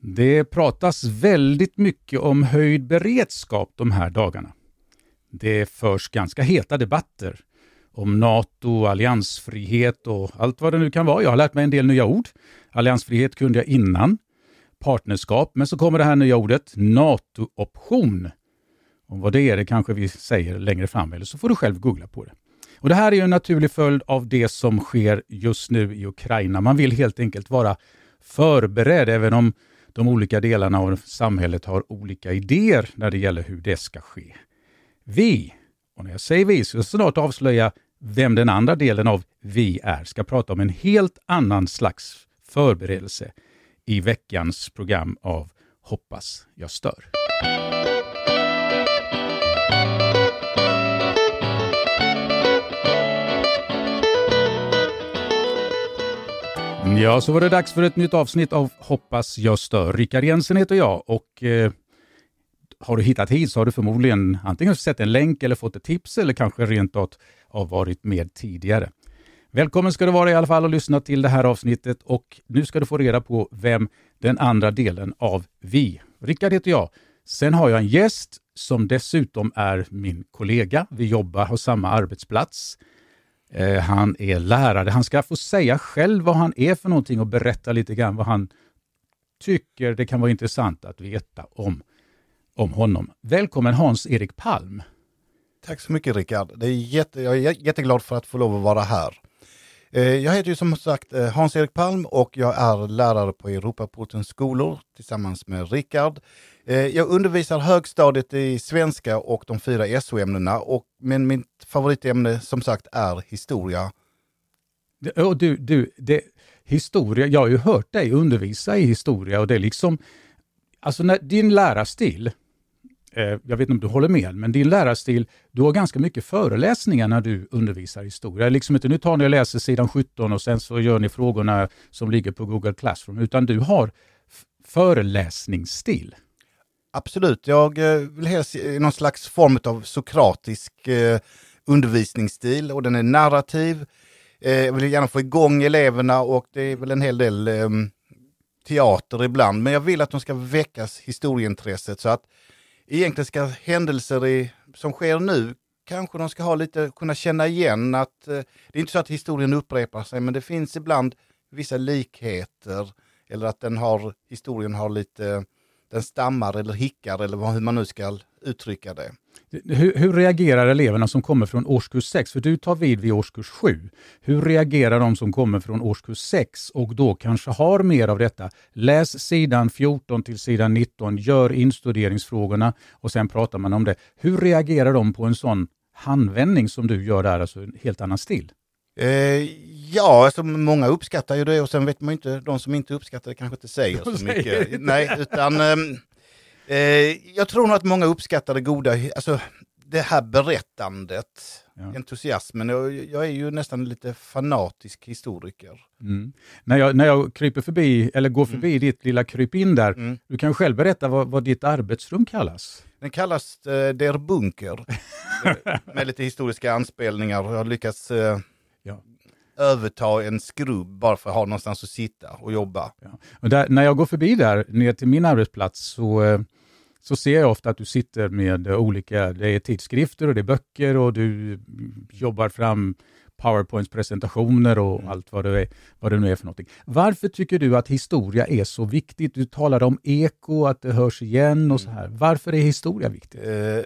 Det pratas väldigt mycket om höjd beredskap de här dagarna. Det förs ganska heta debatter om NATO, alliansfrihet och allt vad det nu kan vara. Jag har lärt mig en del nya ord. Alliansfrihet kunde jag innan. Partnerskap, men så kommer det här nya ordet NATO-option. Om vad det är, det kanske vi säger längre fram, eller så får du själv googla på det. Och Det här är en naturlig följd av det som sker just nu i Ukraina. Man vill helt enkelt vara förberedd, även om de olika delarna av samhället har olika idéer när det gäller hur det ska ske. Vi, och när jag säger vi så ska jag snart avslöja vem den andra delen av vi är, ska prata om en helt annan slags förberedelse i veckans program av Hoppas jag stör. Mm, ja, så var det dags för ett nytt avsnitt av Hoppas jag stör. Rickard Jensen heter jag och eh, har du hittat hit så har du förmodligen antingen sett en länk eller fått ett tips eller kanske rent av varit med tidigare. Välkommen ska du vara i alla fall och lyssna till det här avsnittet och nu ska du få reda på vem den andra delen av vi. Rickard heter jag. Sen har jag en gäst som dessutom är min kollega. Vi jobbar på samma arbetsplats. Eh, han är lärare. Han ska få säga själv vad han är för någonting och berätta lite grann vad han tycker det kan vara intressant att veta om, om honom. Välkommen Hans-Erik Palm. Tack så mycket Rickard. Det är jätte, jag är jätteglad för att få lov att vara här. Eh, jag heter ju som sagt eh, Hans-Erik Palm och jag är lärare på Europaportens skolor tillsammans med Rickard. Eh, jag undervisar högstadiet i svenska och de fyra SO-ämnena, men mitt favoritämne som sagt är historia. Och du, du, det, historia, jag har ju hört dig undervisa i historia och det är liksom, alltså när din lärarstil, eh, jag vet inte om du håller med, men din lärarstil, du har ganska mycket föreläsningar när du undervisar historia. Liksom inte nu tar ni och läser sidan 17 och sen så gör ni frågorna som ligger på Google Classroom, utan du har föreläsningsstil. Absolut, jag eh, vill helst i någon slags form av sokratisk eh, undervisningsstil och den är narrativ. Eh, jag vill gärna få igång eleverna och det är väl en hel del ehm, teater ibland. Men jag vill att de ska väckas historieintresset så att egentligen ska händelser i, som sker nu kanske de ska ha lite, kunna känna igen att det är inte så att historien upprepar sig men det finns ibland vissa likheter eller att den har, historien har lite den stammar eller hickar eller hur man nu ska uttrycka det. Hur, hur, reagerar eleverna som kommer från årskurs 6? För du tar vid vid årskurs 7. Hur reagerar de som kommer från årskurs 6 och då kanske har mer av detta? Läs sidan 14 till sidan 19, gör instuderingsfrågorna och sen pratar man om det. Hur reagerar de på en sån handvändning som du gör där, alltså en helt annan stil? Eh, ja, alltså många uppskattar ju det och sen vet man inte, de som inte uppskattar det kanske inte säger de så säger mycket. Inte. Nej, utan ehm, eh, jag tror nog att många uppskattar det goda, alltså det här berättandet, ja. entusiasmen. Jag, jag, är ju nästan lite fanatisk historiker. Mm. När, jag, när jag kryper förbi, eller går förbi mm. ditt lilla krypin där, mm. du kan själv berätta vad, vad ditt arbetsrum kallas? Den kallas eh, Der Bunker, med lite historiska anspelningar. Jag har lyckats eh, överta en skrubb bara för att ha någonstans att sitta och jobba. Ja. Och där, när jag går förbi där ner till min arbetsplats så, eh, så ser jag ofta att du sitter med olika, det är tidskrifter och det är böcker och du jobbar fram powerpoints-presentationer och mm. allt vad det, är, vad det nu är för någonting. Varför tycker du att historia är så viktigt? Du talade om eko, att det hörs igen och så här. Varför är historia viktigt? Eh,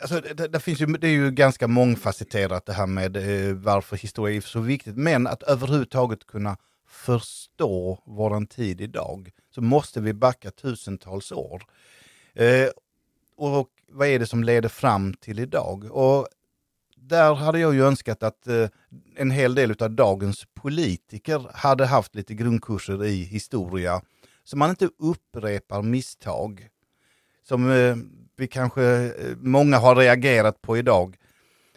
Alltså, det, det, finns ju, det är ju ganska mångfacetterat det här med eh, varför historia är så viktigt. Men att överhuvudtaget kunna förstå våran tid idag så måste vi backa tusentals år. Eh, och vad är det som leder fram till idag? Och där hade jag ju önskat att eh, en hel del av dagens politiker hade haft lite grundkurser i historia så man inte upprepar misstag som eh, vi kanske, eh, många har reagerat på idag.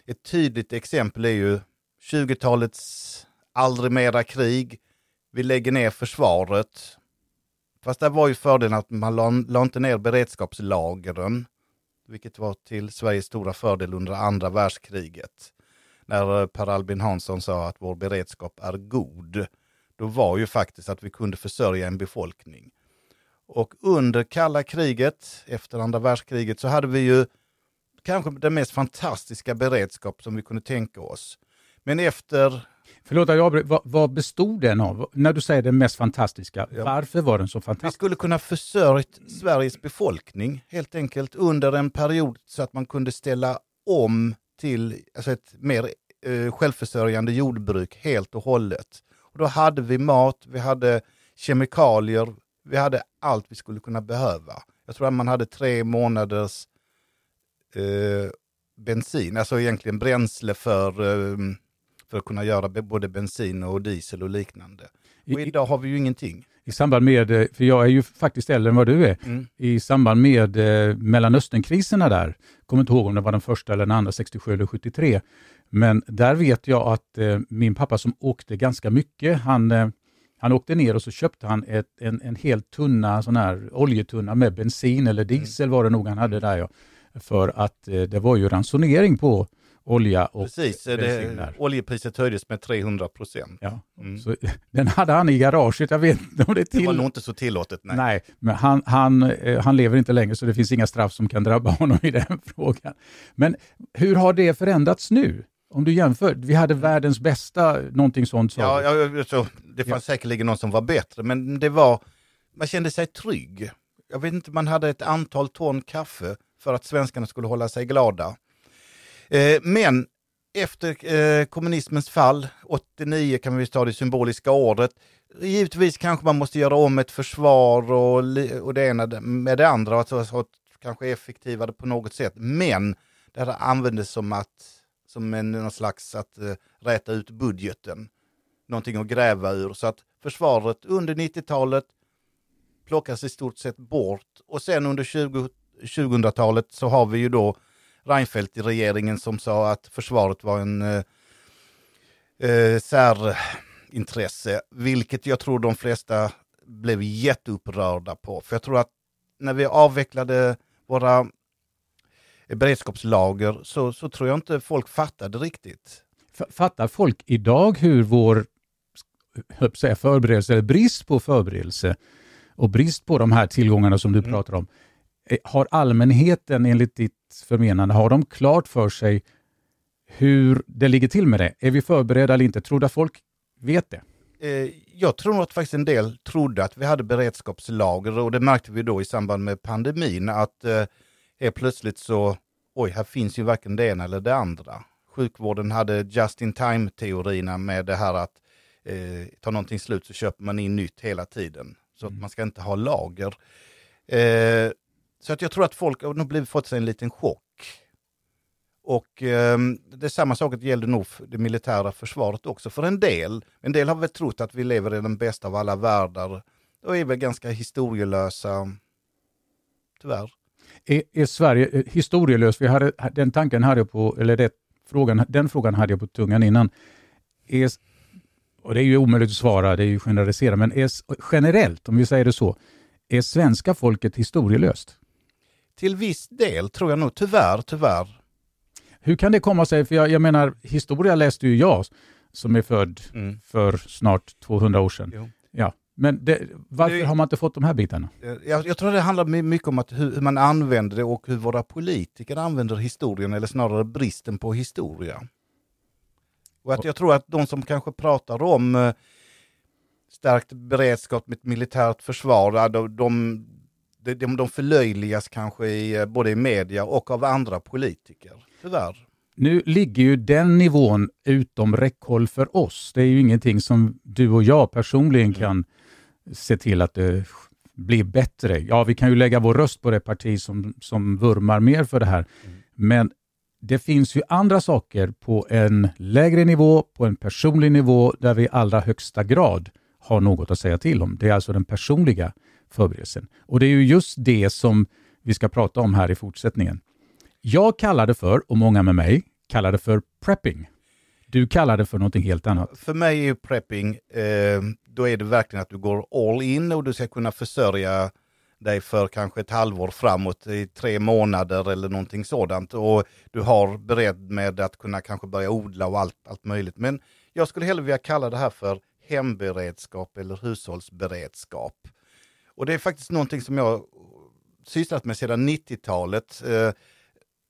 Ett tydligt exempel är ju 20-talets aldrig mera krig. Vi lägger ner försvaret. Fast det var ju fördelen att man la, la inte ner beredskapslagren, vilket var till Sveriges stora fördel under andra världskriget. När eh, Per Albin Hansson sa att vår beredskap är god, då var ju faktiskt att vi kunde försörja en befolkning. Och under kalla kriget, efter andra världskriget, så hade vi ju kanske den mest fantastiska beredskap som vi kunde tänka oss. Men efter... Förlåt att jag avbryter. vad, vad bestod den av? När du säger den mest fantastiska, Ja. varför var den så Vi fantastisk? skulle kunna försörjt Sveriges befolkning helt enkelt under en period så att man kunde ställa om till alltså ett mer eh, självförsörjande jordbruk helt och hållet. Och då hade vi mat, vi hade kemikalier, vi hade allt vi skulle kunna behöva. Jag tror att man hade tre månaders eh, bensin, alltså egentligen bränsle för, eh, för att kunna göra både bensin och diesel och liknande. Och idag har vi ju ingenting. I samband med, eh, för jag är ju faktiskt äldre än vad du är, Mm. i samband med eh, Mellanösternkriserna där, kommer inte ihåg om det var den första eller den andra, 67 eller 73, men där vet jag att eh, min pappa som åkte ganska mycket, han, eh, han åkte ner och så köpte han ett, en, en hel tunna, sån här oljetunna med bensin eller diesel var det nog han hade där ja. För att eh, det var ju ransonering på olja och Precis, bensin det, där. oljepriset höjdes med 300 procent. Ja. Mm. Så, den hade han i garaget, jag vet inte om det är Det var till. nog inte så tillåtet. Nej. Nej, men han, han, eh, han lever inte längre så det finns inga straff som kan drabba honom i den frågan. Men hur har det förändrats nu? Om du jämför, vi hade världens bästa, någonting sånt. sa Ja, du. ja, så, det fanns Ja. säkerligen någon som var bättre, men det var, man kände sig trygg. Jag vet inte, man hade ett antal ton kaffe för att svenskarna skulle hålla sig glada. Eh, men efter eh, kommunismens fall, 89 kan vi ta det symboliska året, givetvis kanske man måste göra om ett försvar och, och det ena med det andra, alltså, så att kanske effektivare på något sätt. Men det här användes som att som en någon slags att eh, räta ut budgeten. Någonting att gräva ur. Så att försvaret under 90-talet plockas i stort sett bort. Och sen under 20, 2000-talet så har vi ju då Reinfeldt i regeringen som sa att försvaret var en eh, eh, särintresse, vilket jag tror de flesta blev jätteupprörda på. För jag tror att när vi avvecklade våra beredskapslager så, så tror jag inte folk fattade riktigt. Fattar folk idag hur vår säga, förberedelse, eller brist på förberedelse och brist på de här tillgångarna som du Mm. pratar om, eh, har allmänheten enligt ditt förmenande, har de klart för sig hur det ligger till med det? Är vi förberedda eller inte? Tror du att folk vet det? Eh, jag tror att faktiskt en del trodde att vi hade beredskapslager och det märkte vi då i samband med pandemin att eh, helt plötsligt så, oj, här finns ju varken det ena eller det andra. Sjukvården hade just in time-teorierna med det här att eh, tar någonting slut så köper man in nytt hela tiden. Så att man ska inte ha lager. Eh, så att jag tror att folk har blivit fått sig en liten chock. Och eh, det är samma sak att gäller nog det militära försvaret också för en del. En del har väl trott att vi lever i den bästa av alla världar och är väl ganska historielösa, tyvärr. Är, är Sverige eh, historielöst? Vi hade, den tanken hade jag på, eller det, frågan, den frågan hade jag på tungan innan. Är, och det är ju omöjligt att svara, det är ju generalisera, men är, generellt, om vi säger det så, är svenska folket historielöst? Till viss del tror jag nog, tyvärr, tyvärr. Hur kan det komma sig? För jag, jag menar, historia läste ju jag, som är född Mm. för snart 200 år sedan. Jo. Ja. Men det, varför Det- har man inte fått de här bitarna? Eh, Jag, jag tror det handlar my- mycket om att hur, hur man använder det och hur våra politiker använder historien, eller snarare bristen på historia. Och att jag tror att de som kanske pratar om eh, stärkt beredskap med militärt försvar, de, de, de, förlöjligas kanske i, eh, både i media och av andra politiker. Tyvärr. Nu ligger ju den nivån utom räckhåll för oss. Det är ju ingenting som du och jag personligen kan se till att det blir bättre. Ja, vi kan ju lägga vår röst på det parti som, som vurmar mer för det här. Men det finns ju andra saker på en lägre nivå, på en personlig nivå, där vi i allra högsta grad har något att säga till om. Det är alltså den personliga förberedelsen. Och det är ju just det som vi ska prata om här i fortsättningen. Jag kallar det för, och många med mig, kallar det för prepping. Du kallar det för någonting helt annat. För mig är ju prepping, eh, då är det verkligen att du går all in och du ska kunna försörja dig för kanske ett halvår framåt i tre månader eller någonting sådant. Och du har beredd med att kunna kanske börja odla och allt, allt möjligt. Men jag skulle hellre vilja kalla det här för hemberedskap eller hushållsberedskap. Och det är faktiskt någonting som jag sysslat med sedan 90-talet. Eh,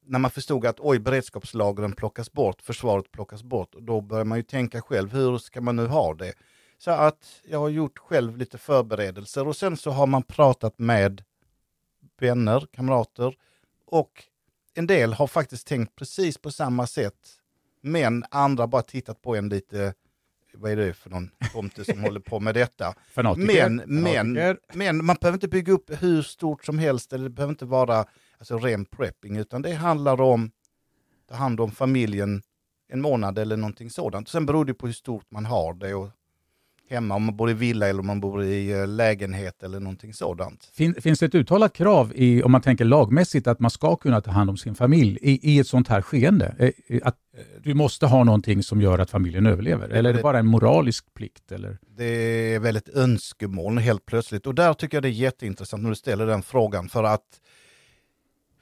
när man förstod att oj, beredskapslagren plockas bort, försvaret plockas bort. Och då börjar man ju tänka själv, hur ska man nu ha det? Så att jag har gjort själv lite förberedelser och sen så har man pratat med vänner, kamrater och en del har faktiskt tänkt precis på samma sätt. Men andra bara tittat på en lite, vad är det för någon tomte som håller på med detta? Fanatiker. Men, men, men man behöver inte bygga upp hur stort som helst, eller det behöver inte vara alltså, ren prepping, utan det handlar om att ta hand om familjen en månad eller någonting sådant. Sen beror det på hur stort man har det och hemma, om man bor i villa eller om man bor i eh, lägenhet eller någonting sådant. Fin, finns det ett uttalat krav, i, om man tänker lagmässigt, att man ska kunna ta hand om sin familj i, i ett sånt här skeende? Eh, att du måste ha någonting som gör att familjen överlever? Eller är det bara en moralisk plikt? Eller? Det är väl ett önskemål helt plötsligt. Och där tycker jag det är jätteintressant när du ställer den frågan. För att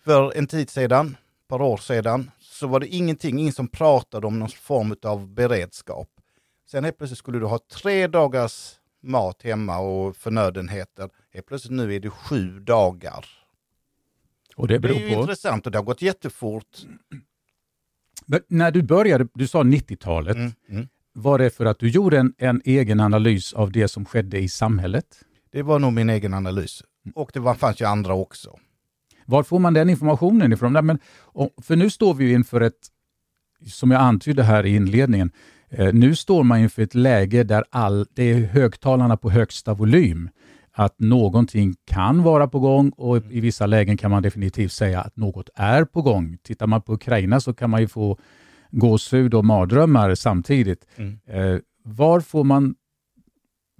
för en tid sedan, ett par år sedan, så var det ingenting, ingen som pratade om någon form av beredskap. Sen helt plötsligt skulle du ha tre dagars mat hemma och förnödenheter. Helt plötsligt nu är det sju dagar. Och det, beror det är ju på... intressant och det har gått jättefort. Men när du började, du sa 90-talet, Mm, mm. var det för att du gjorde en, en egen analys av det som skedde i samhället? Det var nog min egen analys. Och det var, fanns ju andra också. Var får man den informationen ifrån? Nej, men, för nu står vi inför ett, som jag antydde här i inledningen, eh, nu står man inför ett läge där all, det är högtalarna på högsta volym. Att någonting kan vara på gång och i vissa lägen kan man definitivt säga att något är på gång. Tittar man på Ukraina så kan man ju få gåshud och mardrömmar samtidigt. Mm. Eh, var får man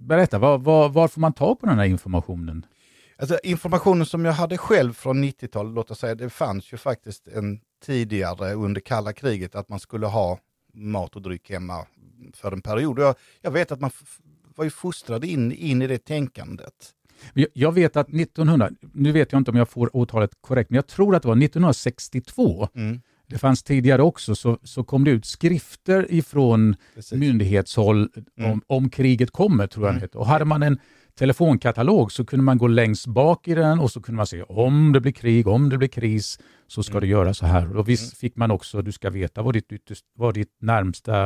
Berätta, var, var, var får man ta på den här informationen? Alltså, informationen som jag hade själv från 90-talet, låt oss säga, det fanns ju faktiskt en tidigare under kalla kriget att man skulle ha mat och dryck hemma för en period. Jag, jag vet att man var ju fostrad in, in i det tänkandet. Jag- vet att 1900, nu vet jag inte om jag får årtalet korrekt, men jag tror att det var 1962, Mm, det fanns tidigare också, så, så kom det ut skrifter ifrån precis. myndighetshåll Mm. om, om kriget kommer, tror jag Mm. det. Och hade man en telefonkatalog så kunde man gå längst bak i den och så kunde man se om det blir krig, om det blir kris, så ska Mm. du göra så här. Och visst Mm. fick man också, du ska veta var ditt, ytterst, var ditt närmsta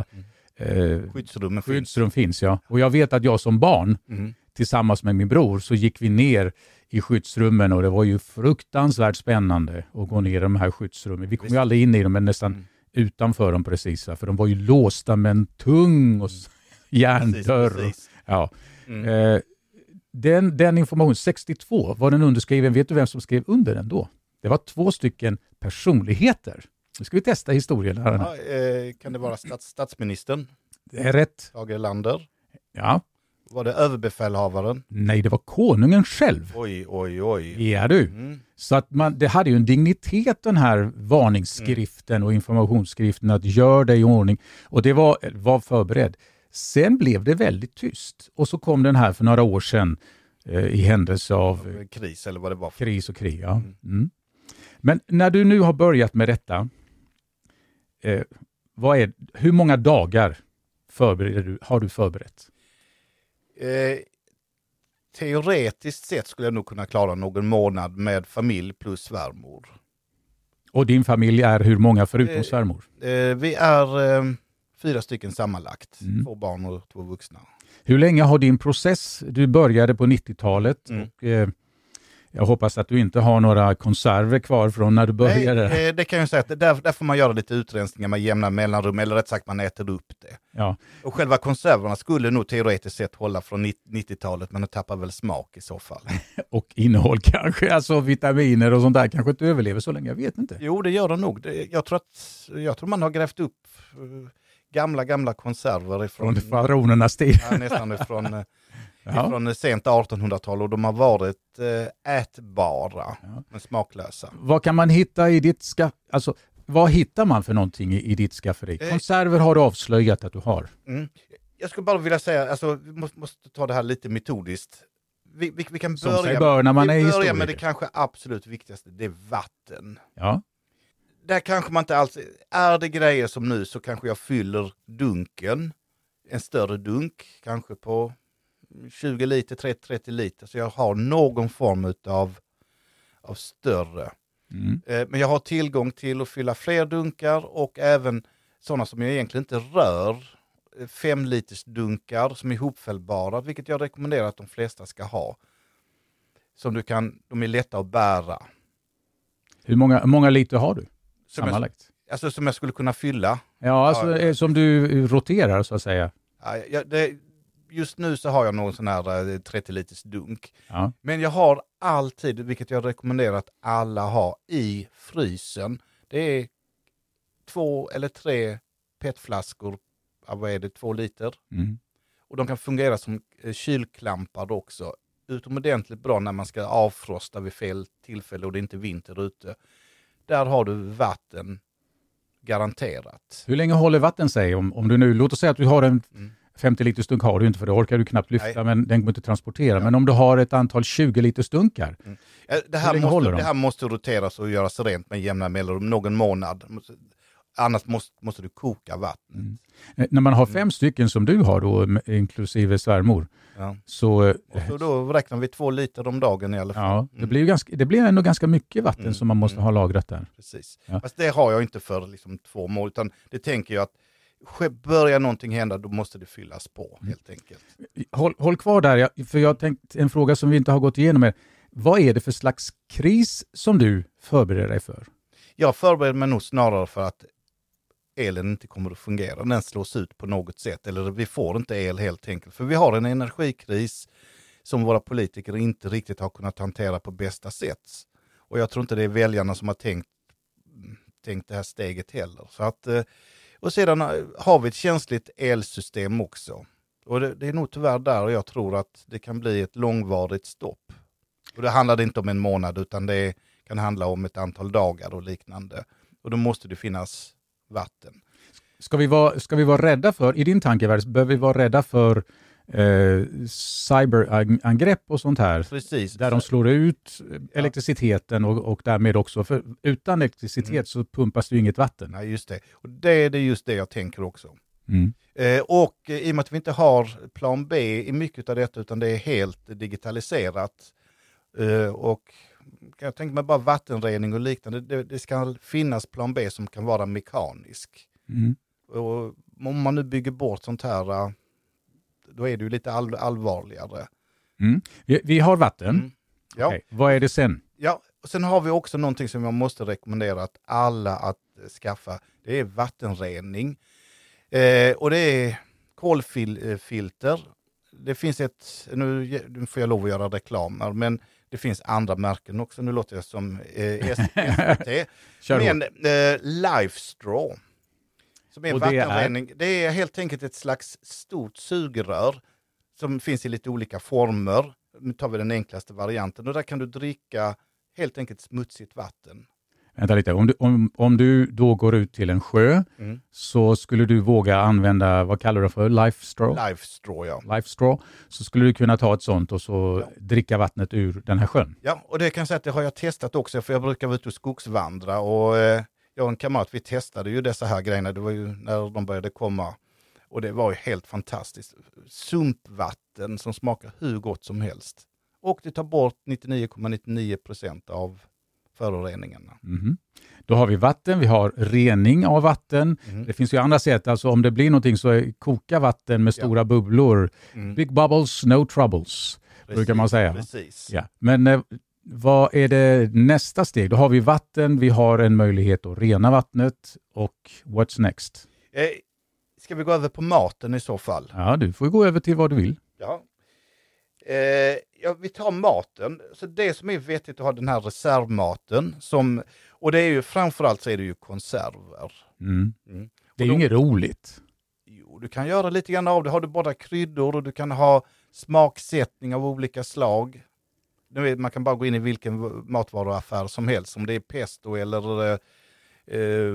eh, Skyddsrummen finns. skyddsrum finns. Ja. Och jag vet att jag som barn, Mm. tillsammans med min bror, så gick vi ner i skyddsrummen och det var ju fruktansvärt spännande att gå ner i de här skyddsrummen. Vi kom ju Visst. aldrig in i dem, men nästan Mm. utanför dem precis. För de var ju låsta med en tung och s- järndörr. Precis, precis. Ja. Mm. Eh, den, den informationen, 62, var den underskriven. Vet du vem som skrev under den då? Det var två stycken personligheter. Nu ska vi testa historien. Här. Ja, eh, kan det vara stats, statsministern, Det är rätt. Tage Erlander? Ja. Var det överbefälhavaren? Nej, det var konungen själv. Oj, oj, oj. Ja du. Mm. Så att man, det hade ju en dignitet den här varningsskriften och informationsskriften att gör dig i ordning. Och det var, var förberedd. Sen blev det väldigt tyst och så kom den här för några år sedan eh, i händelse av Kris eller vad det var. För. kris och krig. Ja. Mm. Men när du nu har börjat med detta, eh, vad är, hur många dagar förbereder du, har du förberett? Eh, teoretiskt sett skulle jag nog kunna klara någon månad med familj plus svärmor. Och din familj är hur många förutom Eh, svärmor? Eh, vi är eh, fyra stycken sammanlagt. Mm. Två barn och två vuxna. Hur länge har din process, du började på 90-talet Mm. och eh, jag hoppas att du inte har några konserver kvar från när du började. Nej, eh, det kan jag säga att där, där får man göra lite utrensningar med jämna mellanrum, eller rätt sagt man äter upp det. Ja. Och själva konserverna skulle nog teoretiskt sett hålla från 90- 90-talet, men de tappar väl smak i så fall. Och innehåll kanske, alltså vitaminer och sånt där kanske inte överlever så länge, jag vet inte. Jo, det gör de nog. Jag, tror att, jag tror man har grävt upp eh, gamla, gamla konserver ifrån, Från faraonernas tid. ja, nästan ifrån, eh, Ja. ifrån sent 1800-tal och de har varit eh, ätbara, Ja. men smaklösa. Vad kan man hitta i ditt skaff... Alltså, vad hittar man för någonting i, i ditt skafferi? Eh. Konserver har du avslöjat att du har. Mm. Jag skulle bara vilja säga, alltså, vi måste, måste ta det här lite metodiskt. Vi, vi, vi kan börja, bör när man vi är börjar med det kanske absolut viktigaste, det är vatten. Ja. Där kanske man inte alls, är det grejer som nu så kanske jag fyller dunken, en större dunk, kanske på 20 liter, 30-30 liter. Så jag har någon form av, av större. Mm. Eh, Men jag har tillgång till att fylla fler dunkar och även sådana som jag egentligen inte rör. Eh, Fem liters dunkar som är ihopfällbara, vilket jag rekommenderar att de flesta ska ha. Som du kan, de är lätta att bära. Hur många, många liter har du Som jag, alltså som jag skulle kunna fylla. Ja, alltså Ja. eh, som du roterar så att säga. Ja, jag, det, just nu så har jag någon sån här eh, 30 liters dunk. Ja. Men jag har alltid, vilket jag rekommenderar att alla har i frysen, det är två eller tre petflaskor, vad är det, två liter. Mm. Och de kan fungera som eh, kylklampar också. Utomordentligt bra när man ska avfrosta vid fel tillfälle och det är inte vinter ute. Där har du vatten garanterat. Hur länge håller vatten sig? Om, om du nu, låt oss säga att du har en Mm. 50 liters dunk har du inte för det orkar du knappt lyfta, Nej. men den går inte att transportera. Men om du har ett antal 20 liters dunkar, Eh, Det här, måste, de? det här måste roteras och göras rent med jämna mellanrum, någon månad. Annars måste, måste du koka vattnet. eh, när man har Mm. fem stycken som du har då, inklusive svärmor, Ja. så eh, Och så då räknar vi två liter om dagen i alla fall. ja, det, Mm. blir ju ganska, det blir ändå ganska mycket vatten Mm, som man måste mm. ha lagrat där. Precis. Ja. Fast det har jag inte för liksom, två mål, utan det tänker jag att börjar någonting hända, då måste det fyllas på Mm. helt enkelt. Håll, håll kvar där, för jag har tänkt en fråga som vi inte har gått igenom. Är, vad är det för slags kris som du förbereder dig för? Jag förbereder mig nog snarare för att elen inte kommer att fungera. Den slås ut på något sätt, eller vi får inte el helt enkelt. För vi har en energikris som våra politiker inte riktigt har kunnat hantera på bästa sätt. Och jag tror inte det är väljarna som har tänkt, tänkt det här steget heller. Så att, eh, och sedan eh, har vi ett känsligt elsystem också. Och det, det är nog tyvärr där jag tror att det kan bli ett långvarigt stopp. Och det handlar inte om en månad utan det kan handla om ett antal dagar och liknande. Och då måste det finnas vatten. Ska vi vara, ska vi vara rädda för, i din tankevärld, behöver vi vara rädda för eh, cyberangrepp och sånt här? Precis. Där de slår ut elektriciteten och, och därmed också, för utan elektricitet Mm. så pumpas det ju inget vatten. Nej, just det. Och det är det just det jag tänker också. Mm. Eh, och eh, i och med att vi inte har plan B i mycket av detta utan det är helt digitaliserat. Eh, och jag tänker mig bara vattenrening och liknande. Det, det ska finnas plan B som kan vara mekanisk. Mm. Och om man nu bygger bort sånt här, eh, då är det ju lite all, allvarligare. Mm. Vi, vi har vatten. Mm. Ja. Okej, Vad är det sen? Ja, och sen har vi också någonting som jag måste rekommendera att alla att eh, skaffa. Det är vattenrening. Eh, och det är kolfilter. Det finns ett, nu, nu får jag lov att göra reklam här, men det finns andra märken också. Nu låter jag som eh, SVT. Men eh, Lifestraw. Som är Och det är? vattenrening. Det är helt enkelt ett slags stort sugrör som finns i lite olika former. Nu tar vi den enklaste varianten och där kan du dricka helt enkelt smutsigt vatten. Vänta lite, om du, om, om du då går ut till en sjö Mm. så skulle du våga använda, vad kallar du det för, life straw? Lifestraw ja. Life straw. Så skulle du kunna ta ett sånt och så Ja. dricka vattnet ur den här sjön. Ja, och det kan jag säga att det har jag testat också för jag brukar vara ute och skogsvandra och eh, jag och en kamrat vi testade ju dessa här grejerna. Det var ju när de började komma och det var ju helt fantastiskt. Sumpvatten som smakar hur gott som helst. Och det tar bort 99,99 procent av föroreningarna. Mhm. Då har vi vatten, vi har rening av vatten. Mm. Det finns ju andra sätt, alltså om det blir någonting så koka vatten med Ja. stora bubblor. Mm. Big bubbles, no troubles, brukar man säga. Precis. Ja. Men eh, vad är det nästa steg? Då har vi vatten, vi har en möjlighet att rena vattnet och what's next? Eh, ska vi gå över på maten i så fall? Ja, du får gå över till vad du vill. Ja. Eh, ja, vi tar maten. Så det som är vettigt att ha den här reservmaten. Som, och det är ju framförallt så är det ju konserver. Mm. Mm. Det är ju inget roligt. Jo, du kan göra lite grann av det. Har du bara kryddor och du kan ha smaksättning av olika slag. Vet, man kan bara gå in i vilken matvaruaffär som helst. Om det är pesto eller eh, eh,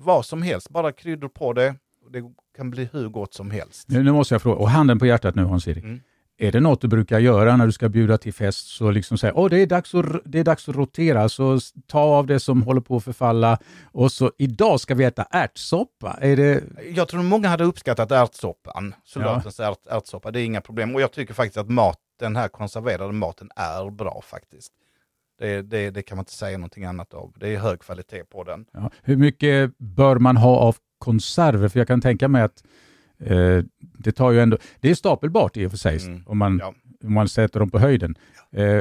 vad som helst. Bara kryddor på det. Det kan bli hur gott som helst. Nu, nu måste jag fråga, och handen på hjärtat nu Hans-Erik. Mm. Är det något du brukar göra när du ska bjuda till fest? Så liksom säga, åh det är, dags att, det är dags att rotera, så ta av det som håller på att förfalla. Och så idag ska vi äta ärtsoppa. Är det... Jag tror många hade uppskattat ärtsoppan, soldatens ja. ärt, ärtsoppa, det är inga problem. Och jag tycker faktiskt att mat, den här konserverade maten är bra faktiskt. Det, det, det, kan man inte säga någonting annat av. Det är hög kvalitet på den. Ja. Hur mycket bör man ha av konserver? För jag kan tänka mig att eh, det tar ju ändå... Det är stapelbart i och för sig, mm. om, man, ja. om man sätter dem på höjden. Eh,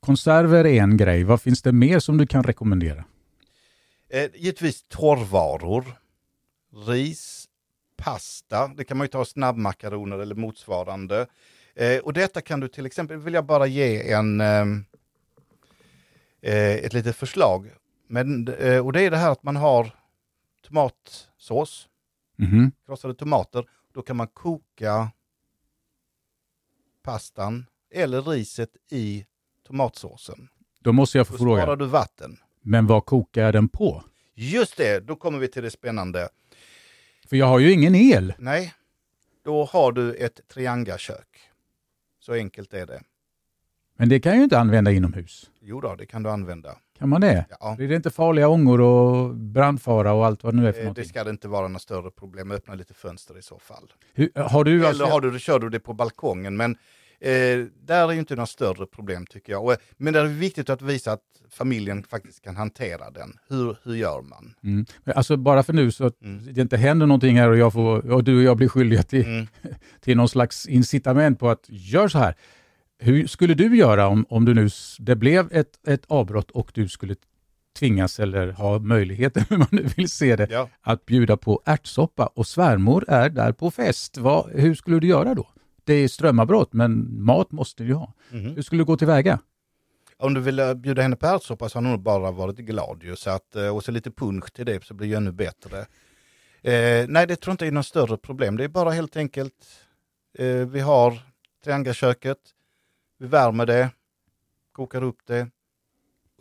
konserver är en grej. Vad finns det mer som du kan rekommendera? Eh, givetvis torrvaror, ris, pasta. Det kan man ju ta snabbmakaroner eller motsvarande. Eh, och detta kan du till exempel, vill jag bara ge en ehm, eh, ett litet förslag. Men, och det är det här att man har tomatsås, mm krossade tomater. Då kan man koka pastan eller riset i tomatsåsen. Då måste jag få då fråga. sparar du vatten. Men vad kokar jag den på? Just det, då kommer vi till det spännande. För jag har ju ingen el. Nej, då har du ett triangakök. Så enkelt är det. Men det kan jag ju inte använda inomhus. Jo då, det kan du använda. Kan man det? Ja. Blir det inte farliga ångor och brandfara och allt vad det nu är för eh, någonting? Det ska det inte vara några större problem. Öppna lite fönster i så fall. Hur, har du Eller alltså... har du, kör du det på balkongen. Men eh, där är ju inte några större problem tycker jag. Och, men det är viktigt att visa att familjen faktiskt kan hantera den. Hur, hur gör man? Mm. Alltså bara för nu så att mm. det inte händer någonting här och, jag får, och du och jag blir skyldiga till, mm. till någon slags incitament på att gör så här. Hur skulle du göra om, om du nu, det blev ett, ett avbrott och du skulle tvingas eller ha möjligheten, hur man nu vill se det, ja. att bjuda på ärtsoppa och svärmor är där på fest. Vad, hur skulle du göra då? Det är strömavbrott, men mat måste du ha. Mm. Hur skulle du gå tillväga? Om du vill bjuda henne på ärtsoppa så har hon nog bara varit glad ju, så att, eh, och så lite punsch till det så blir det ännu bättre. Eh, nej, det tror jag inte är något större problem. Det är bara helt enkelt, eh, vi har triangelköket, vi värmer det, kokar upp det,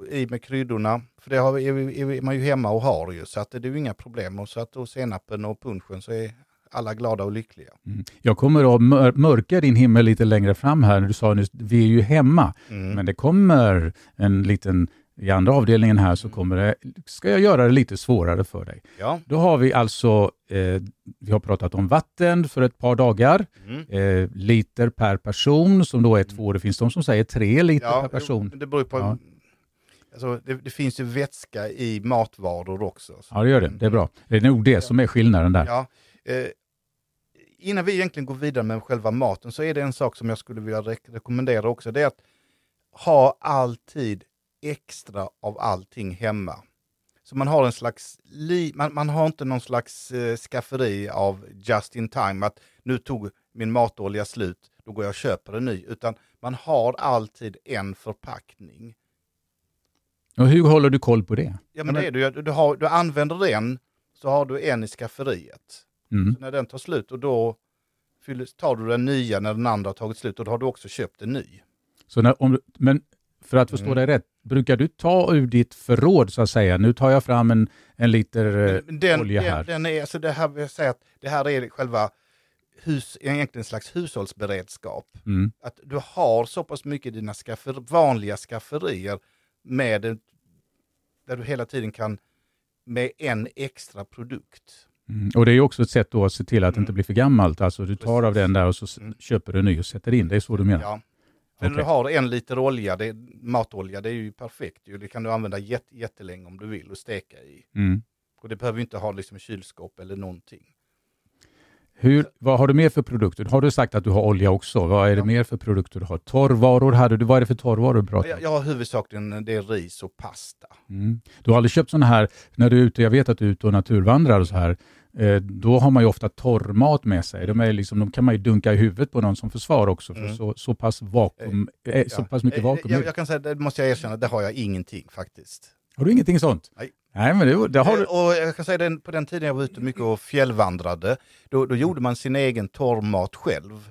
i med kryddorna. För det har, är, man ju hemma och har ju, så att det är ju inga problem. Och så att då senapen och punschen så är alla glada och lyckliga. Mm. Jag kommer att mör mörka din himmel lite längre fram här. Du sa nyss, vi är ju hemma. Mm. Men det kommer en liten i andra avdelningen här så kommer det, ska jag göra det lite svårare för dig. Ja. Då har vi alltså, eh, vi har pratat om vatten för ett par dagar, mm. eh, liter per person som då är två, det finns de som säger tre liter ja, per person. Det beror på, ja. alltså, det, det, finns ju vätska i matvaror också. Ja det gör det, det är bra. Det är nog det som är skillnaden där. Ja. Eh, innan vi egentligen går vidare med själva maten så är det en sak som jag skulle vilja re rekommendera också, det är att ha alltid extra av allting hemma. Så man har en slags, man, man har inte någon slags eh, skafferi av just in time, att nu tog min matolja slut, då går jag och köper en ny, utan man har alltid en förpackning. Och hur håller du koll på det? Ja, men det är du, du, har, du använder en, så har du en i skafferiet. Mm. när den tar slut, och då tar du den nya när den andra har tagit slut, och då har du också köpt en ny. Så när, om, men för att förstå mm. dig rätt, brukar du ta ur ditt förråd så att säga? Nu tar jag fram en, en liter eh, den, olja här. Den, den är, alltså det här vill säga att det här är själva hus, egentligen en slags hushållsberedskap. Mm. Att du har så pass mycket i dina skaffer, vanliga skafferier med där du hela tiden kan med en extra produkt. Mm. Och det är också ett sätt då att se till att det inte mm. blir för gammalt. Alltså du tar Precis. av den där och så mm. köper du en ny och sätter in. Det är så du menar? Ja, för okay. du har en liter olja, det, matolja, det är ju perfekt. Det kan du använda jätte, jättelänge om du vill och steka i. Mm. Och det behöver inte ha liksom kylskåp eller någonting. Hur, vad har du mer för produkter? Har du sagt att du har olja också? Vad är ja. det mer för produkter du har? Torrvaror hade du. Vad är det för torrvaror du pratar om? Jag, jag har huvudsakligen det är ris och pasta. Mm. Du har aldrig köpt sådana här, när du är ute, jag vet att du är ute och naturvandrar och så här, Eh, då har man ju ofta torrmat med sig. De, är liksom, de kan man ju dunka i huvudet på någon som försvar också, för mm. så, så, pass vakuum, eh, ja. så pass mycket eh, vakuum. Jag, jag, kan säga, det måste jag erkänna, det har jag ingenting faktiskt. Har du ingenting sånt? Nej. Nej, men det, det har du. Och jag kan säga den, på den tiden jag var ute mycket och fjällvandrade, då, då gjorde man sin egen torrmat själv.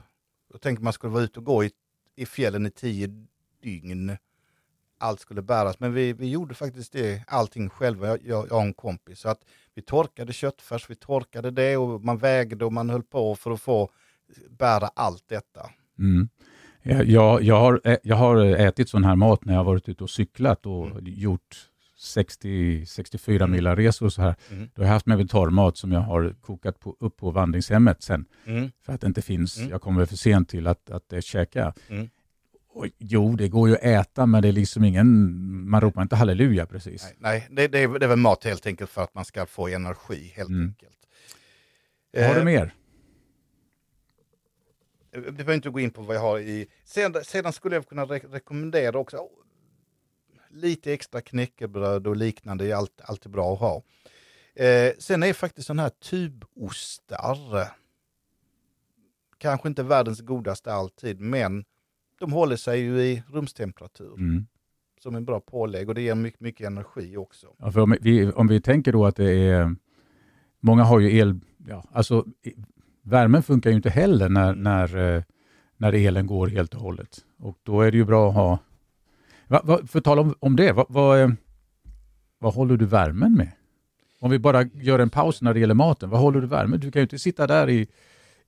Då tänkte man skulle vara ute och gå i, i fjällen i tio dygn allt skulle bäras. Men vi, vi gjorde faktiskt det, allting själva, jag, jag, jag och en kompis. Så att vi torkade köttfärs, vi torkade det och man vägde och man höll på för att få bära allt detta. Mm. Jag, jag, har, jag har ätit sån här mat när jag varit ute och cyklat och Mm. gjort 60-64 Mm. milaresor och så här. Mm. Då har jag haft med mig torrmat som jag har kokat på, upp på vandringshemmet sen. Mm. För att det inte finns, Mm. jag kommer för sent till att, att det käka. Mm. Och, jo, det går ju att äta men det är liksom ingen, man ropar inte halleluja precis. Nej, nej det, det, är, det är väl mat helt enkelt för att man ska få energi helt Mm. enkelt. Vad har du Eh, mer? Vi behöver inte gå in på vad jag har i... Sedan, sedan skulle jag kunna re rekommendera också oh, lite extra knäckebröd och liknande är allt, alltid bra att ha. Eh, sen är faktiskt sådana här tubostar eh, kanske inte världens godaste alltid, men de håller sig ju i rumstemperatur Mm. som en bra pålägg och det ger mycket, mycket energi också. Ja, för om, vi, om vi tänker då att det är, många har ju el, ja, alltså värmen funkar ju inte heller när, när, eh, när elen går helt och hållet. Och då är det ju bra att ha, va, va, för tala om, om det, vad, vad, eh, vad håller du värmen med? Om vi bara gör en paus när det gäller maten, vad håller du värmen? Du kan ju inte sitta där i,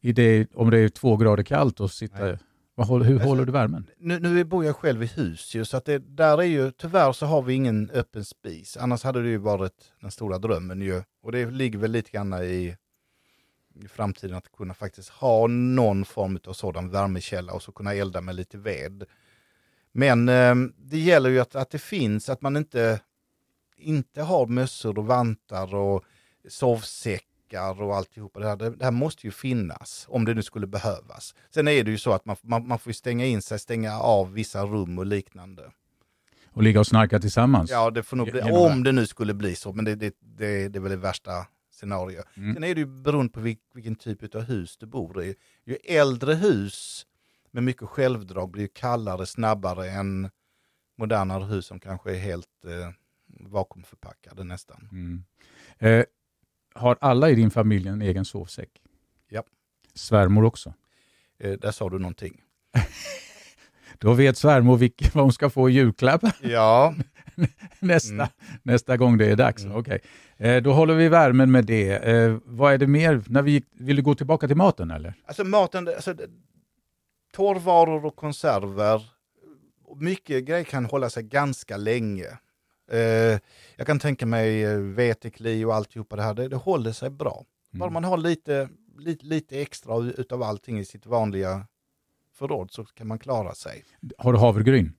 i det, om det är två grader kallt och sitta, Nej. Vad hur Alltså, håller du värmen? Nu, nu bor jag själv i hus ju, så att det, där är ju, tyvärr så har vi ingen öppen spis. Annars hade det ju varit den stora drömmen ju. Och det ligger väl lite grann i, i framtiden att kunna faktiskt ha någon form av sådan värmekälla och så kunna elda med lite ved. Men eh, det gäller ju att, att det finns, att man inte, inte har mössor och vantar och sovsäckar och alltihopa. Det här, det, det här måste ju finnas om det nu skulle behövas. Sen är det ju så att man, man, man får stänga in sig, stänga av vissa rum och liknande. Och ligga och snarka tillsammans? Ja, det får nog bli, om det nu skulle bli så, men det, det, det, det är väl det värsta scenario. Mm. Sen är det ju beroende på vil, vilken typ av hus du bor i. Ju äldre hus med mycket självdrag blir ju kallare snabbare än modernare hus som kanske är helt eh, vakuumförpackade nästan. Mm. Eh, har alla i din familj en egen sovsäck? Ja. Svärmor också? Eh, där sa du någonting. Då vet svärmor vilk, vad hon ska få i julklapp Ja, nästa, Mm. nästa gång det är dags. Mm. Okej. Eh, då håller vi värmen med det. Eh, vad är det mer? När vi gick, vill du gå tillbaka till maten eller? alltså maten, alltså, torrvaror och konserver, mycket grejer kan hålla sig ganska länge. Eh, jag kan tänka mig eh, vetekli och alltihopa det här, det, det håller sig bra. Bara Mm. man har lite, lite, lite extra utav allting i sitt vanliga förråd så kan man klara sig. Har du havregryn?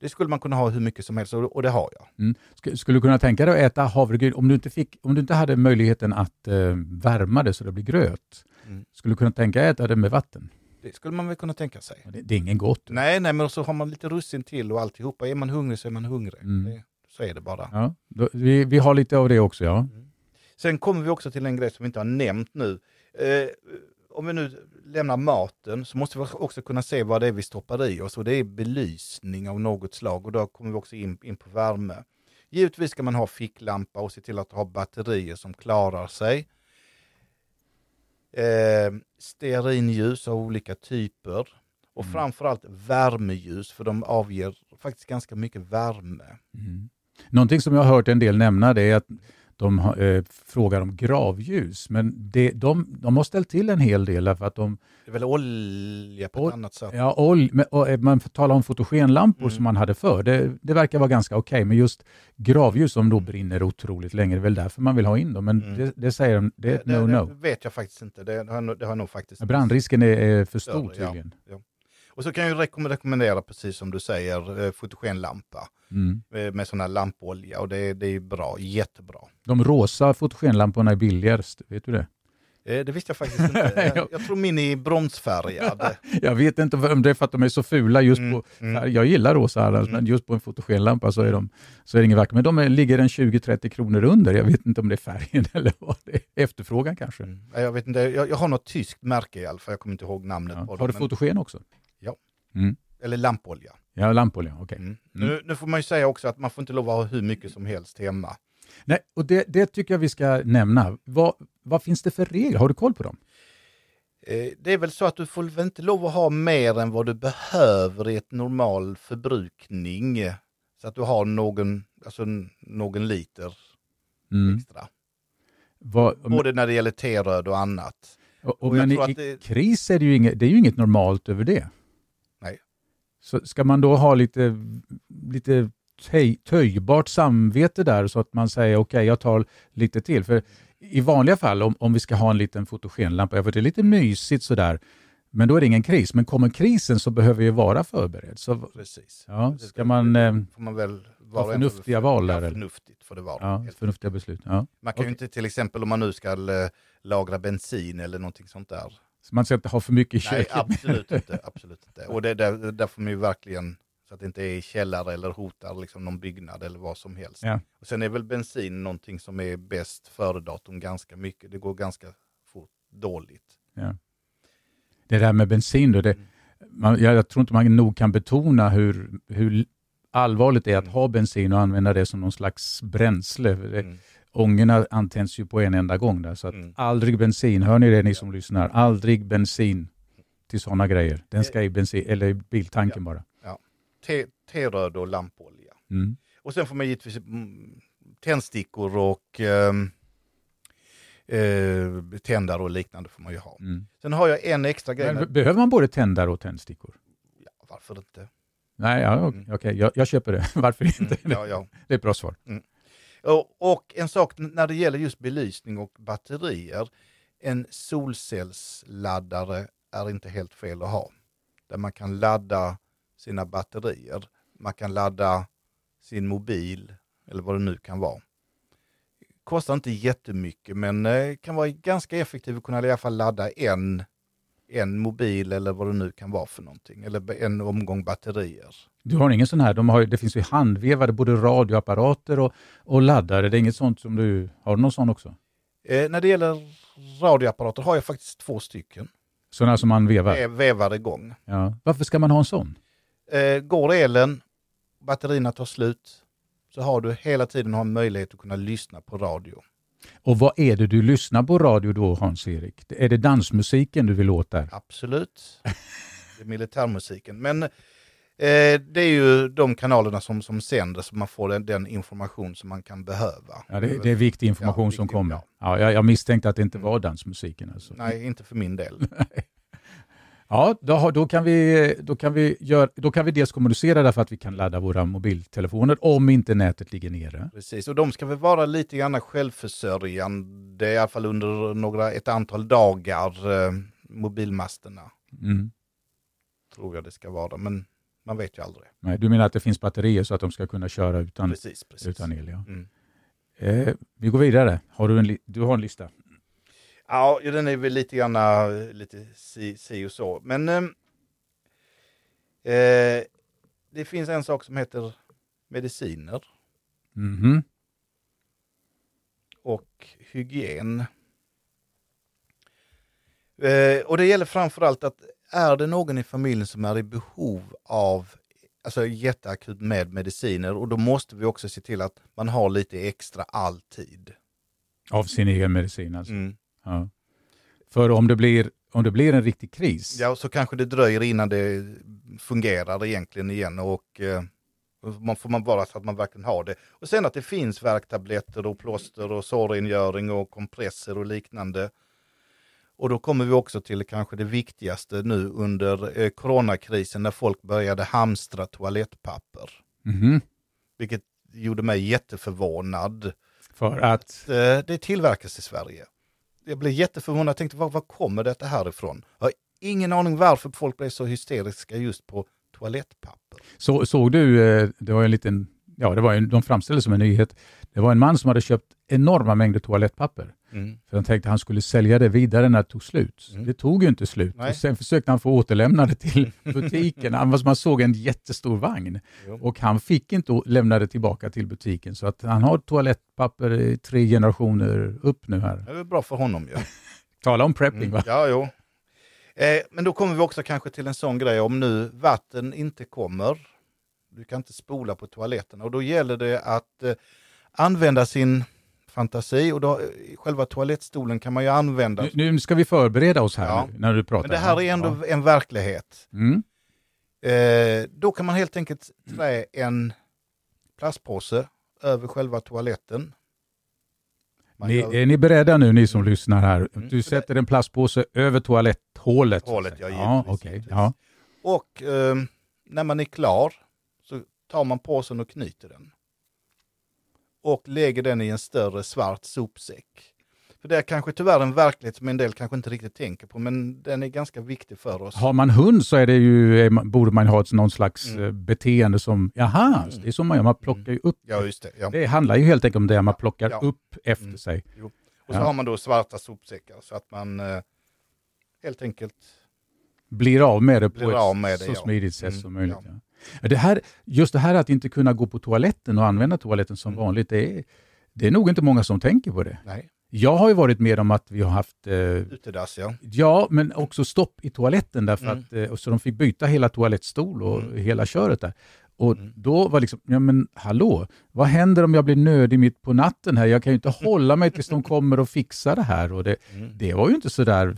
Det skulle man kunna ha hur mycket som helst och och det har jag. Mm. Sk- Skulle du kunna tänka dig att äta havregryn om du inte, fick, om du inte hade möjligheten att eh, värma det så det blir gröt? Mm. Skulle du kunna tänka dig att äta det med vatten? Det skulle man väl kunna tänka sig. Det, det är ingen gott. Nej, nej, men så har man lite russin till och alltihopa. Är man hungrig så är man hungrig. Mm. Det, så är det bara. Ja, då, vi, vi har lite av det också, ja. Sen kommer vi också till en grej som vi inte har nämnt nu. Eh, om vi nu lämnar maten så måste vi också kunna se vad det är vi stoppar i oss och det är belysning av något slag och då kommer vi också in, in på värme. Givetvis ska man ha ficklampa och se till att ha batterier som klarar sig. Eh, stearinljus av olika typer och Mm. framförallt värmeljus för de avger faktiskt ganska mycket värme. Mm. Någonting som jag har hört en del nämna det är att de har, eh, frågar om gravljus, men det, de, de har ställt till en hel del för att de, Det är väl olja på ett annat sätt. ja, ol, men, och, eh, man får tala om fotogenlampor Mm. som man hade förr, det, det verkar vara ganska okej, men just gravljus som då brinner otroligt länge, det är väl därför man vill ha in dem, men Mm. det, det säger de, det är ett det, no-no. vet jag faktiskt inte. Det, har, det har nog faktiskt... Brandrisken är, är för stor ja. tydligen. Och så kan jag rekomm- rekommendera, precis som du säger, eh, fotogenlampa Mm. eh, med sån här lampolja och det, det är bra, jättebra. De rosa fotogenlamporna är billigast, vet du det? Eh, Det visste jag faktiskt inte. Jag, jag tror min är bromsfärgad. Jag vet inte om det är för att de är så fula just Mm, på mm. Jag gillar rosa Mm. men just på en fotogenlampa så är, de, så är det inget vackert. Men de är, ligger en 20-30 kronor under. Jag vet inte om det är färgen eller vad det är. Efterfrågan kanske. Mm. Ja, Jag, vet inte, jag, jag har något tyskt märke i alla fall, jag kommer inte ihåg namnet Ja. på det. Har du men- fotogen också? Mm. Eller lampolja. Ja, lampolja, okej. Mm. Mm. Nu, nu får man ju säga också att man får inte lov att ha hur mycket som helst hemma. Nej, och det, det tycker jag vi ska nämna. Vad, vad finns det för regler? Har du koll på dem? Eh, Det är väl så att du får väl inte lov att ha mer än vad du behöver i ett normal förbrukning. Så att du har någon, alltså någon liter Mm. extra. Vad, Både när det gäller teröd och annat. och, och, och men i det- kris är det ju inget, det är ju inget normalt över det. Så ska man då ha lite, lite töj, töjbart samvete där så att man säger okej, okay, jag tar lite till. För i vanliga fall, om, om vi ska ha en liten fotogenlampa, för det är lite mysigt sådär, men då är det ingen kris. Men kommer krisen så behöver vi vara förberedd. Så, Precis. Ja, ska man, eh, får man väl vara förnuftiga val där? Ja, förnuftigt får det vara. Ja, förnuftiga beslut. Ja. Man kan ju inte till exempel om man nu ska eh, lagra bensin eller någonting sånt där. Så man ska inte ha för mycket i köket? Nej, absolut inte. Absolut inte. Och det, där, där får man ju verkligen så att det inte är i källare eller hotar liksom någon byggnad eller vad som helst. Ja. Och sen är väl bensin någonting som är bäst före datum ganska mycket. Det går ganska fort dåligt. Ja. Det där med bensin då, det, Mm. man, jag, jag tror inte man nog kan betona hur, hur allvarligt det är att Mm. ha bensin och använda det som någon slags bränsle. Det, Mm. Ångorna antänds ju på en enda gång där, så att Mm. aldrig bensin, hör ni det ni som lyssnar, aldrig bensin till sådana grejer. Den ska i bensin, eller i biltanken bara. Te- Teröd och lampolja. Mm. Och sen får man givetvis mm, tändstickor och ehm, eh, tändare och liknande får man ju ha. Mm. Sen har jag en extra grej. Men, behöver man både tändare och tändstickor? ja, varför inte? Nej, ja, okej, Mm. okej, jag, jag köper det. Varför inte? Mm, ja, ja. Det är ett bra svar. Och, och en sak när det gäller just belysning och batterier. En solcellsladdare är inte helt fel att ha. Där man kan ladda sina batterier. Man kan ladda sin mobil eller vad det nu kan vara. Kostar inte jättemycket men eh, kan vara ganska effektiv att kunna i alla fall ladda en, en mobil eller vad det nu kan vara för någonting. Eller en omgång batterier. Du har ingen sån här, de har, det finns ju handvevade både radioapparater och, och laddare. Det är inget sånt som du, har du någon sån också? Eh, när det gäller radioapparater har jag faktiskt två stycken. Sådana som man vevar? Är vevar igång. Ja. Varför ska man ha en sån? Eh, går elen, batterierna tar slut, så har du hela tiden har en möjlighet att kunna lyssna på radio. Och vad är det du lyssnar på radio då, Hans-Erik? Är det dansmusiken du vill åt där? Absolut. Det är militärmusiken. Men eh, det är ju de kanalerna som, som sänder så man får den, den information som man kan behöva. Ja, det, det är viktig information Ja, som viktig, kommer. ja. Ja, jag, jag misstänkte att det inte Mm. var dansmusiken. Alltså. Nej, inte för min del. Ja, då, då, kan vi, då, kan vi gör, då kan vi dels kommunicera därför att vi kan ladda våra mobiltelefoner om inte nätet ligger nere. Precis, och de ska väl vara lite grann självförsörjande, i alla fall under några, ett antal dagar, eh, mobilmasterna. Mm. Tror jag det ska vara, men man vet ju aldrig. Nej, du menar att det finns batterier så att de ska kunna köra utan, Precis, precis. utan el? Ja. Mm. Eh, vi går vidare. Har du, en du har en lista? Ja, den är väl lite grann eh, lite si, si och så. Men ehm, eh, det finns en sak som heter mediciner Mhm. och hygien. Eh, och det gäller framförallt att är det någon i familjen som är i behov av alltså jätteakut med mediciner och då måste vi också se till att man har lite extra alltid. Av sin egen medicin alltså? Mm. Ja. För om det, blir, om det blir en riktig kris, Ja, så kanske det dröjer innan det fungerar egentligen igen och eh, man får man bara så att man verkligen har det. Och sen att det finns värktabletter och plåster och sårrengöring och kompresser och liknande. Och då kommer vi också till kanske det viktigaste nu under eh, coronakrisen när folk började hamstra toalettpapper. Mhm. Vilket gjorde mig jätteförvånad. för att... Eh, det tillverkas i Sverige. Jag blev jätteförvånad, jag tänkte var, var kommer detta härifrån? Jag har ingen aning varför folk blev så hysteriska just på toalettpapper. Så, såg du, eh, det var en liten, ja det var en, de framställde som en nyhet, det var en man som hade köpt enorma mängder toalettpapper. För han tänkte att han skulle sälja det vidare när det tog slut. Mm. Det tog ju inte slut. Nej. Och sen försökte han få återlämna det till butiken. Som man såg en jättestor vagn. Jo. Och han fick inte lämna det tillbaka till butiken. Så att han har toalettpapper i tre generationer upp nu här. Det är bra för honom ju. Tala om prepping va? Ja, jo. Eh, men då kommer vi också kanske till en sån grej om nu vatten inte kommer. Du kan inte spola på toaletten och då gäller det att eh, använda sin fantasi och då, själva toalettstolen kan man ju använda. Nu, nu ska vi förbereda oss här Ja. nu, när du pratar. Men det här är ändå Ja. en verklighet. Mm. Eh, då kan man helt enkelt trä en plastpåse över själva toaletten. Man Ni, gör- är ni beredda nu ni som lyssnar här? Mm. Du sätter en plastpåse över toaletthålet. Hålet, ja, ja, givetvis. Ja. Och eh, när man är klar så tar man påsen och knyter den. Och lägger den i en större svart sopsäck. För det är kanske tyvärr en verklighet som en del kanske inte riktigt tänker på, men den är ganska viktig för oss. Har man hund så är det ju, borde man ha ett, någon slags Mm. eh, beteende som, jaha, Mm. det är som man gör, man plockar ju upp. Ja, just det. Ja. Det handlar ju helt enkelt om det, man plockar Ja. upp efter Mm. sig. Och så har man då svarta sopsäckar så att man eh, helt enkelt Blir av med det på ett med det, så smidigt sätt Mm, som möjligt. Det här, just det här att inte kunna gå på toaletten och använda toaletten som Mm. vanligt, det är, det är nog inte många som tänker på det. Nej, Jag har ju varit med om att vi har haft eh, utedass ja. Ja, men också stopp i toaletten därför Mm. att eh, så de fick byta hela toalettstol och Mm. hela köret där. Och Mm. då var liksom, ja men hallå, vad händer om jag blir nödig mitt på natten här? Jag kan ju inte hålla mig tills de kommer och fixar det här. Och det, Mm. det var ju inte så där,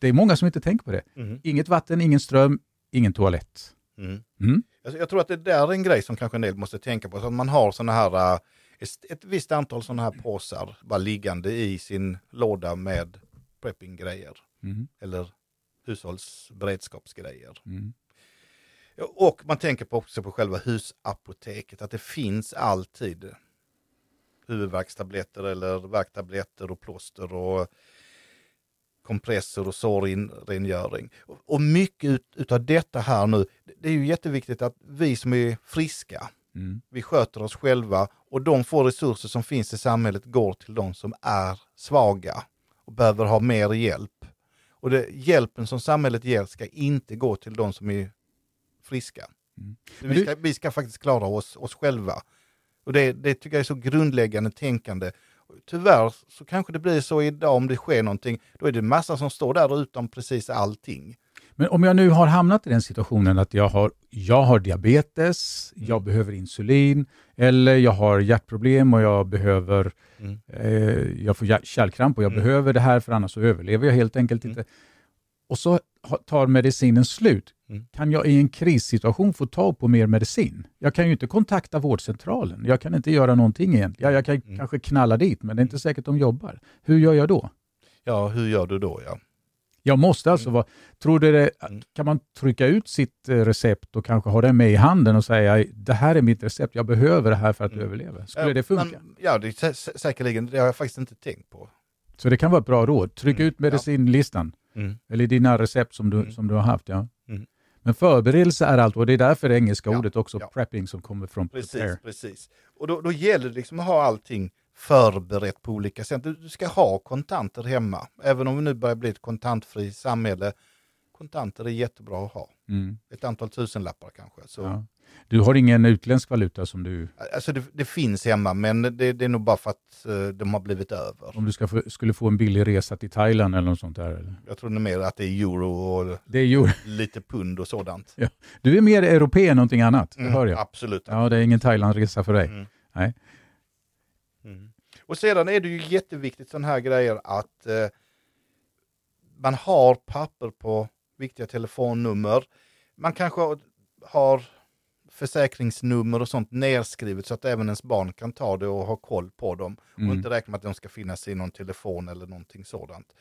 det är många som inte tänker på det. Mm. Inget vatten, ingen ström, ingen toalett. Mm. Alltså, jag tror att det där är en grej som kanske en del måste tänka på. Så att man har såna här, eh, ett, ett visst antal sådana här påsar bara liggande i sin låda med prepping-grejer. Mm. Eller hushållsberedskapsgrejer. Mm. Och man tänker på också på själva husapoteket, att det finns alltid huvudvärkstabletter eller värktabletter och plåster och kompressor och sårrengöring. Och- mycket ut, utav detta här nu, det är ju jätteviktigt att vi som är friska, Mm. vi sköter oss själva och de få resurser som finns i samhället går till de som är svaga och behöver ha mer hjälp. Och det, hjälpen som samhället ger ska inte gå till de som är friska. Mm. Vi, ska, vi ska faktiskt klara oss, oss själva. Och det, det tycker jag är så grundläggande tänkande. Tyvärr så kanske det blir så idag om det sker någonting, då är det massa som står där utan precis allting. Men om jag nu har hamnat i den situationen att jag har, jag har diabetes, Mm. jag behöver insulin, eller jag har hjärtproblem och jag behöver Mm. eh, jag får kärlkramp och jag Mm. behöver det här för annars så överlever jag helt enkelt Mm. inte. Och så tar medicinen slut. Mm. Kan jag i en krissituation få tag på mer medicin? Jag kan ju inte kontakta vårdcentralen. Jag kan inte göra någonting egentligen. Ja, jag kan Mm. kanske knalla dit, men det är inte säkert de jobbar. Hur gör jag då? Ja, hur gör du då? Ja? Jag måste alltså Mm. vara... Tror du det, Mm. kan man trycka ut sitt eh, recept och kanske ha det med i handen och säga det här är mitt recept, jag behöver det här för att Mm. överleva. Skulle det funka? men- ja, det är sä- säkerligen. Det har jag faktiskt inte tänkt på. Så det kan vara ett bra råd. Tryck Mm. ut medicinlistan. Mm. Eller dina recept som du, Mm. som du har haft. Ja. Mm. Men förberedelse är allt och det är därför det engelska Ja, ordet också ja. prepping som kommer från Precis, prepare. precis. Och då, då gäller det liksom att ha allting förberett på olika sätt. Du, du ska ha kontanter hemma. Även om vi nu börjar bli ett kontantfri samhälle. Kontanter är jättebra att ha. Mm. Ett antal tusenlappar kanske. Så, Ja. Du har ingen utländsk valuta som du, Alltså det, det finns hemma men det, det är nog bara för att eh, de har blivit över. om du ska få, skulle få en billig resa till Thailand eller något sånt där? Eller? Jag tror mer att det är euro och Det är ju, lite pund och sådant. du är mer europé än någonting annat, det hör jag. Absolut. Ja, det är ingen Thailandresa för dig. Mm. Nej. Mm. Och sedan är det ju jätteviktigt sådana här grejer att eh, man har papper på viktiga telefonnummer. Man kanske har försäkringsnummer och sånt nedskrivet så att även ens barn kan ta det och ha koll på dem. Och Mm. inte räkna med att de ska finnas i någon telefon eller någonting sådant.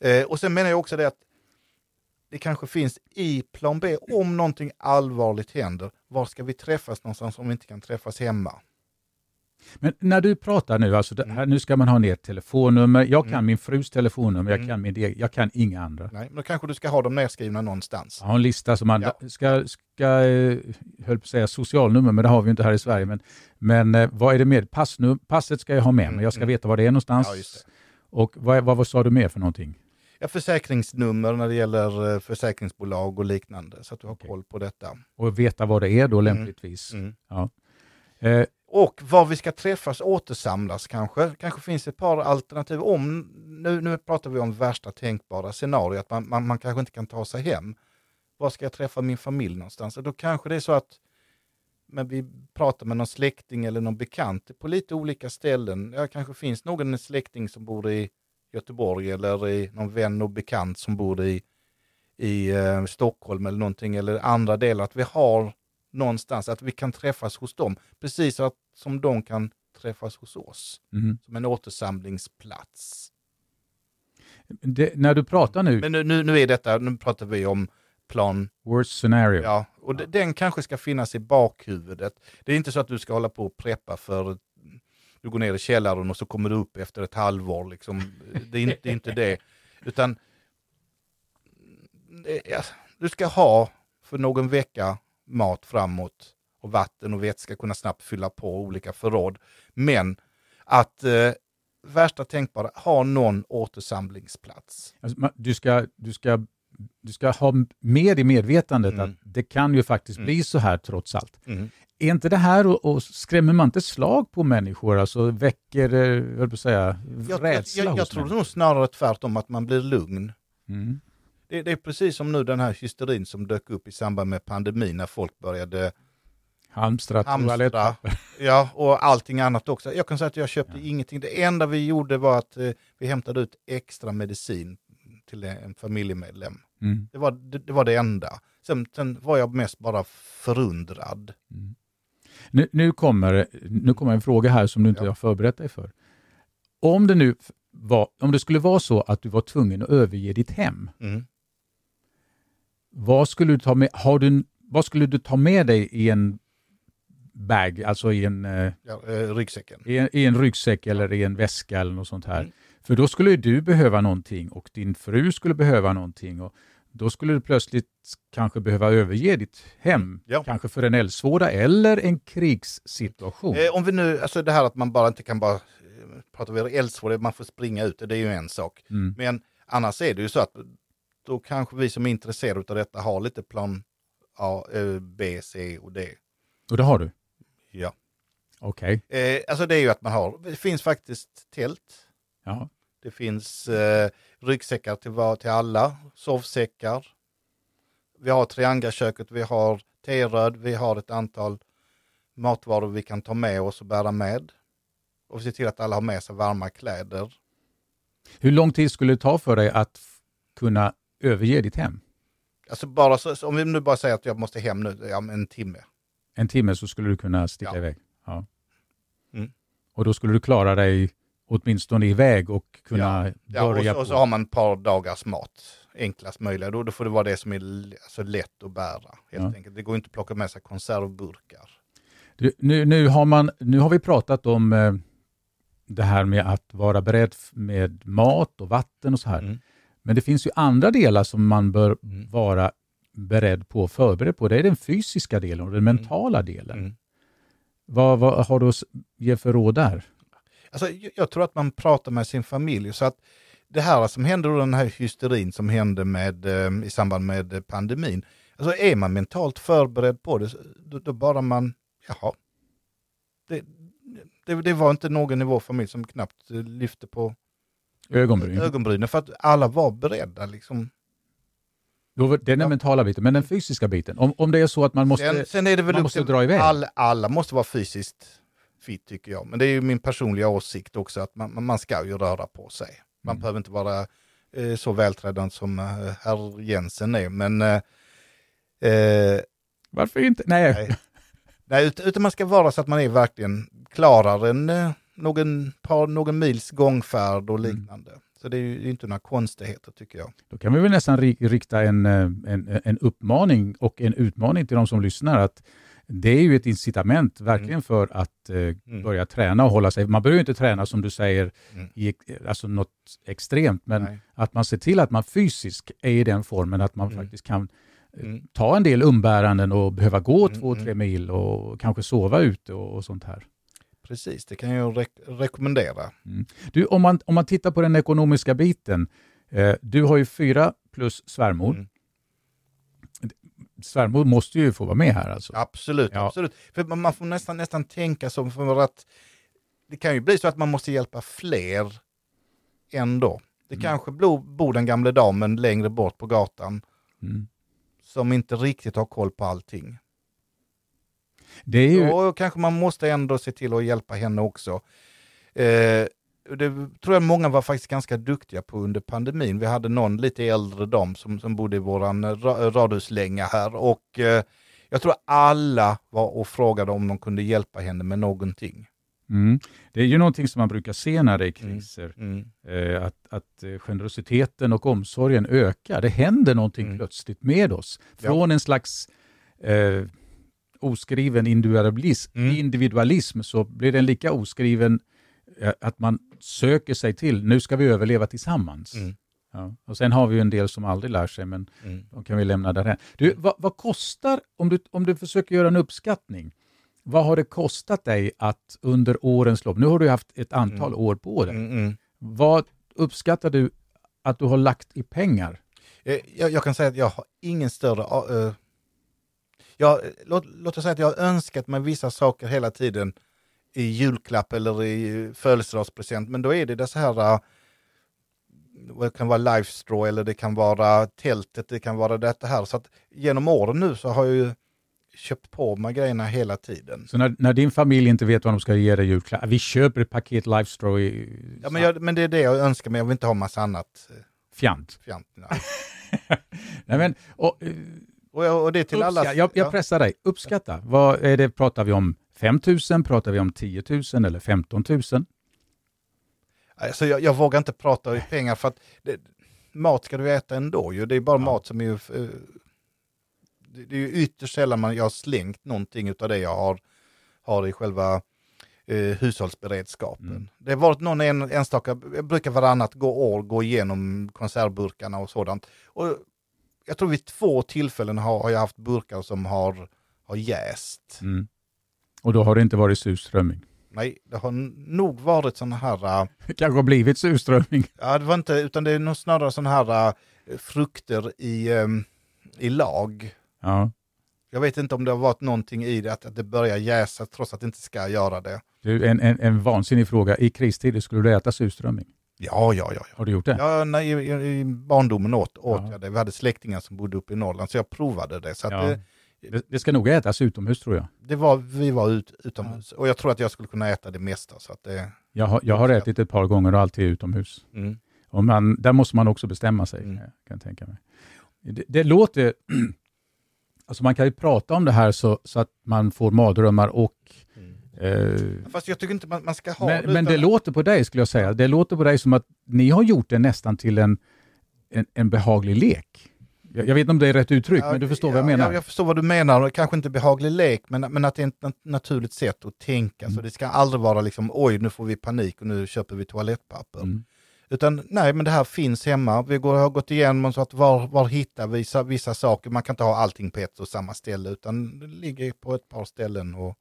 Eh, och sen menar jag också det att det kanske finns i plan B, om någonting allvarligt händer, var ska vi träffas någonstans om vi inte kan träffas hemma? Men när du pratar nu, alltså det Mm. här, nu ska man ha ner telefonnummer. Jag kan Mm. min frus telefonnummer, jag Mm. kan min jag kan inga andra. Nej, men då kanske du ska ha dem nedskrivna någonstans. Jag har en lista som man Ja. ska, ska eh, höll på att säga socialnummer, men det har vi inte här i Sverige. Men, men eh, vad är det mer? Passnum, passet ska jag ha med Mm, mig, jag ska mm. veta var det är någonstans. Ja. Och vad, vad, vad sa du mer för någonting? Ja, försäkringsnummer när det gäller eh, försäkringsbolag och liknande, så att du har Okej. koll på detta. Och veta vad det är då Mm. lämpligtvis. Mm. Eh, och var vi ska träffas återsamlas kanske. Kanske finns ett par alternativ. Om, nu, nu pratar vi om värsta tänkbara scenario, att man, man, man kanske inte kan ta sig hem. Var ska jag träffa min familj någonstans? Då kanske det är så att men vi pratar med någon släkting eller någon bekant på lite olika ställen. Ja, kanske finns någon släkting som bor i Göteborg eller i någon vän och bekant som bor i, i eh, Stockholm eller någonting eller andra delar. Att vi har någonstans, att vi kan träffas hos dem. Precis så att, som de kan träffas hos oss. mhm. Som en återsamlingsplats. det, när du pratar nu, Men nu, nu, nu är detta, nu pratar vi om plan, worst scenario. ja, Och ja. den kanske ska finnas i bakhuvudet. Det är inte så att du ska hålla på och preppa för du går ner i källaren och så kommer du upp efter ett halvår. Liksom. Det, är inte, det är inte det. Utan ja, du ska ha för någon vecka mat framåt och vatten och vätska kunna snabbt fylla på olika förråd. Men att eh, värsta tänkbara, ha någon återsamlingsplats. Alltså, du, ska, du, ska, du ska ha med i medvetandet mm. att det kan ju faktiskt mm. bli så här trots allt. Mm. Är inte det här och, och, skrämmer man inte slag på människor, alltså väcker, eh, jag säga, jag, rädsla Jag, jag, jag tror nog snarare tvärtom, att man blir lugn. Det, det, är precis som nu den här hysterin som dök upp i samband med pandemin när folk började Hamstra, hamstra ja, och allting annat också. Jag kan säga att jag köpte ja. ingenting. Det enda vi gjorde var att eh, vi hämtade ut extra medicin till en familjemedlem. Mm. Det, var, det, det, var det enda. Sen, sen, var jag mest bara förundrad. Mm. Nu, nu, kommer, nu kommer en fråga här som du inte ja. har förberett dig för. Om det nu var, om det skulle vara så att du var tvungen att överge ditt hem, mm. Vad, skulle du ta med, har du, vad skulle du ta med dig i en bag, alltså i en, eh, ja, eh, ryggsäcken. I, en, I en ryggsäck eller i en väska eller något sånt här. Mm. För då skulle du behöva någonting och din fru skulle behöva någonting. Och då skulle du plötsligt kanske behöva överge ditt hem, ja. kanske för en eldsvåda eller en krigssituation. Eh, om vi nu, alltså det här att man bara inte kan bara, eh, prata vi eldsvåda, man får springa ut, det är ju en sak. Mm. Men annars är det ju så att då kanske vi som är intresserade av detta har lite plan A, B, C och D. Och det har du? Ja. Okej. Okay. Eh, alltså det är ju att man har, det finns faktiskt tält. Ja. Det finns eh, ryggsäckar till, till alla, sovsäckar. Vi har triangaköket, vi har teröd, vi har ett antal matvaror vi kan ta med oss och bära med. Och se till att alla har med sig varma kläder. Hur lång tid skulle det ta för dig att kunna överge ditt hem? Alltså bara så, om vi nu bara säger att jag måste hem nu, ja, en timme en timme så skulle du kunna sticka ja. iväg. Ja. Mm. Och då skulle du klara dig åtminstone iväg och kunna ja. börja ja, och, så, och så har man ett par dagars mat, enklast möjliga. Då, då får det vara det som är alltså, lätt att bära. Helt ja. enkelt. Det går inte att plocka med sig konservburkar. Du, nu, nu, har man, nu har vi pratat om eh, det här med att vara beredd med mat och vatten och så här. Mm. Men det finns ju andra delar som man bör mm. vara beredd på och förberedd på. Det är den fysiska delen och den mm. mentala delen. Mm. Vad, vad, har du att ge för råd där? Alltså, jag tror att man pratar med sin familj. så att Det här som hände, den här hysterin som hände med, eh, i samband med pandemin. Alltså är man mentalt förberedd på det, då, då bara man, jaha. Det, det, det, var inte någon i vår familj som knappt lyfte på ögonbrynen. ögonbrynen för att alla var beredda. Liksom. Då, är den ja. mentala biten, men den fysiska biten. Om, om det är så att man måste, sen, sen är det väl man måste dra iväg? All, alla måste vara fysiskt fit tycker jag. Men det är ju min personliga åsikt också att man, man ska ju röra på sig. Man mm. behöver inte vara eh, så välträdande som eh, herr Jensen är. Men, eh, eh Varför inte? Nej. nej. nej utan man ska vara så att man är verkligen klarar en, eh, någon, par, någon mils gångfärd och mm. liknande. Mm. Så det är ju inte några konstigheter tycker jag. Då kan vi väl nästan rikta en, eh, en, en uppmaning och en utmaning till de som lyssnar. att det är ju ett incitament verkligen mm. för att eh, mm. börja träna och hålla sig. Man behöver inte träna som du säger, mm. i, alltså något extremt, men Nej. att man ser till att man fysiskt är i den formen att man mm. faktiskt kan eh, mm. ta en del umbäranden och behöva gå två, tre mil och kanske sova ute och, och sånt här. Precis, det kan jag re rekommendera. Mm. Du, om, man, om man tittar på den ekonomiska biten. Eh, du har ju fyra plus svärmor. Mm. Svärmor måste ju få vara med här alltså. Absolut, ja. absolut. För man får nästan, nästan tänka som för att det kan ju bli så att man måste hjälpa fler ändå. Det mm. kanske bor, bor den gamle damen längre bort på gatan mm. som inte riktigt har koll på allting. Det är ju... Då kanske man måste ändå se till att hjälpa henne också. Eh, det tror jag många var faktiskt ganska duktiga på under pandemin. Vi hade någon lite äldre dam som, som bodde i våran radhuslänga här och eh, jag tror alla var och frågade om de kunde hjälpa henne med någonting. Mm. Det är ju någonting som man brukar se när det är mm. kriser, mm. Eh, att, att eh, generositeten och omsorgen ökar. Det händer någonting mm. plötsligt med oss. Från ja. en slags eh, oskriven individualism, Mm. individualism så blir den lika oskriven eh, att man söker sig till, nu ska vi överleva tillsammans. Mm. Ja. Och sen har vi ju en del som aldrig lär sig, men Mm. de kan vi lämna därhän. Du, vad, vad kostar, om du, om du försöker göra en uppskattning, vad har det kostat dig att under årens lopp, nu har du haft ett antal Mm. år på dig, Mm, mm. vad uppskattar du att du har lagt i pengar? Eh, Jag, jag kan säga att jag har ingen större... Jag, låt, låt oss säga att jag har önskat mig vissa saker hela tiden i julklapp eller i födelsedagspresent, men då är det så här... Uh, det kan vara Lifestraw eller det kan vara tältet, det kan vara detta här. Så att genom åren nu så har jag ju köpt på mig grejerna hela tiden. Så när, när din familj inte vet vad de ska ge dig julklapp, vi köper ett paket Lifestraw i Ja, men, jag, men det är det jag önskar mig, jag vill inte ha massa annat eh, fjant. fjant. Nej. Nej, men, och, eh, Och, och det till alla... jag, jag ja. pressar dig, uppskatta. Vad är det, pratar vi om 5 000, pratar vi om 10 000 eller 15 000? Alltså jag, jag vågar inte prata i pengar för att det, mat ska du äta ändå ju. Det är bara Ja. mat som är eh, Det, det är ju ytterst sällan man, jag har slängt någonting av det jag har, har i själva eh, hushållsberedskapen. Mm. Det har varit någon en, enstaka, jag brukar varannat gå år gå igenom konservburkarna och sådant. Och jag tror vid två tillfällen har, har jag haft burkar som har, har jäst. Mm. Och då har det inte varit surströmming. Nej, det har nog varit sådana här... eh, Det kanske har blivit surströmming. Ja, det var inte, utan det är nog snarare sådana här äh, frukter i, ehm, i lag. Ja. Jag vet inte om det har varit någonting i det, att, att det börjar jäsa trots att det inte ska göra det. Du, en, en, en vansinnig fråga. I kristider, skulle du äta surströmming? Ja, ja, ja. ja. Har du gjort det? Ja, nej, i, i, barndomen åt, åt Ja. jag det. Vi hade släktingar som bodde uppe i Norrland, så jag provade det. Så Ja. det, Det, det ska nog ätas utomhus tror jag. det var, vi var ut, utomhus. Och jag tror att jag skulle kunna äta det mesta. Så att det, Jag har, jag har Ja. ätit ett par gånger och alltid utomhus. mm. Och man, där måste man också bestämma sig, Mm. kan jag tänka mig. Det, det låter... Alltså man kan ju prata om det här så, så att man får mardrömmar och... Eh, Fast jag tycker inte man, man ska ha men, men utan- det låter på dig, skulle jag säga, det låter på dig som att ni har gjort det nästan till en, en, en behaglig lek. Jag, jag vet inte om det är rätt uttryck, Ja, men du förstår ja, vad jag menar. Jag, jag förstår vad du menar, kanske inte behaglig lek, men, men att det är ett nat- naturligt sätt att tänka. Så Mm. det ska aldrig vara liksom, oj nu får vi panik och nu köper vi toalettpapper. Mm. Utan nej, men det här finns hemma. Vi går, har gått igenom så att var, var hittar vi vissa, vissa saker. Man kan inte ha allting på ett och samma ställe, utan det ligger på ett par ställen. Och,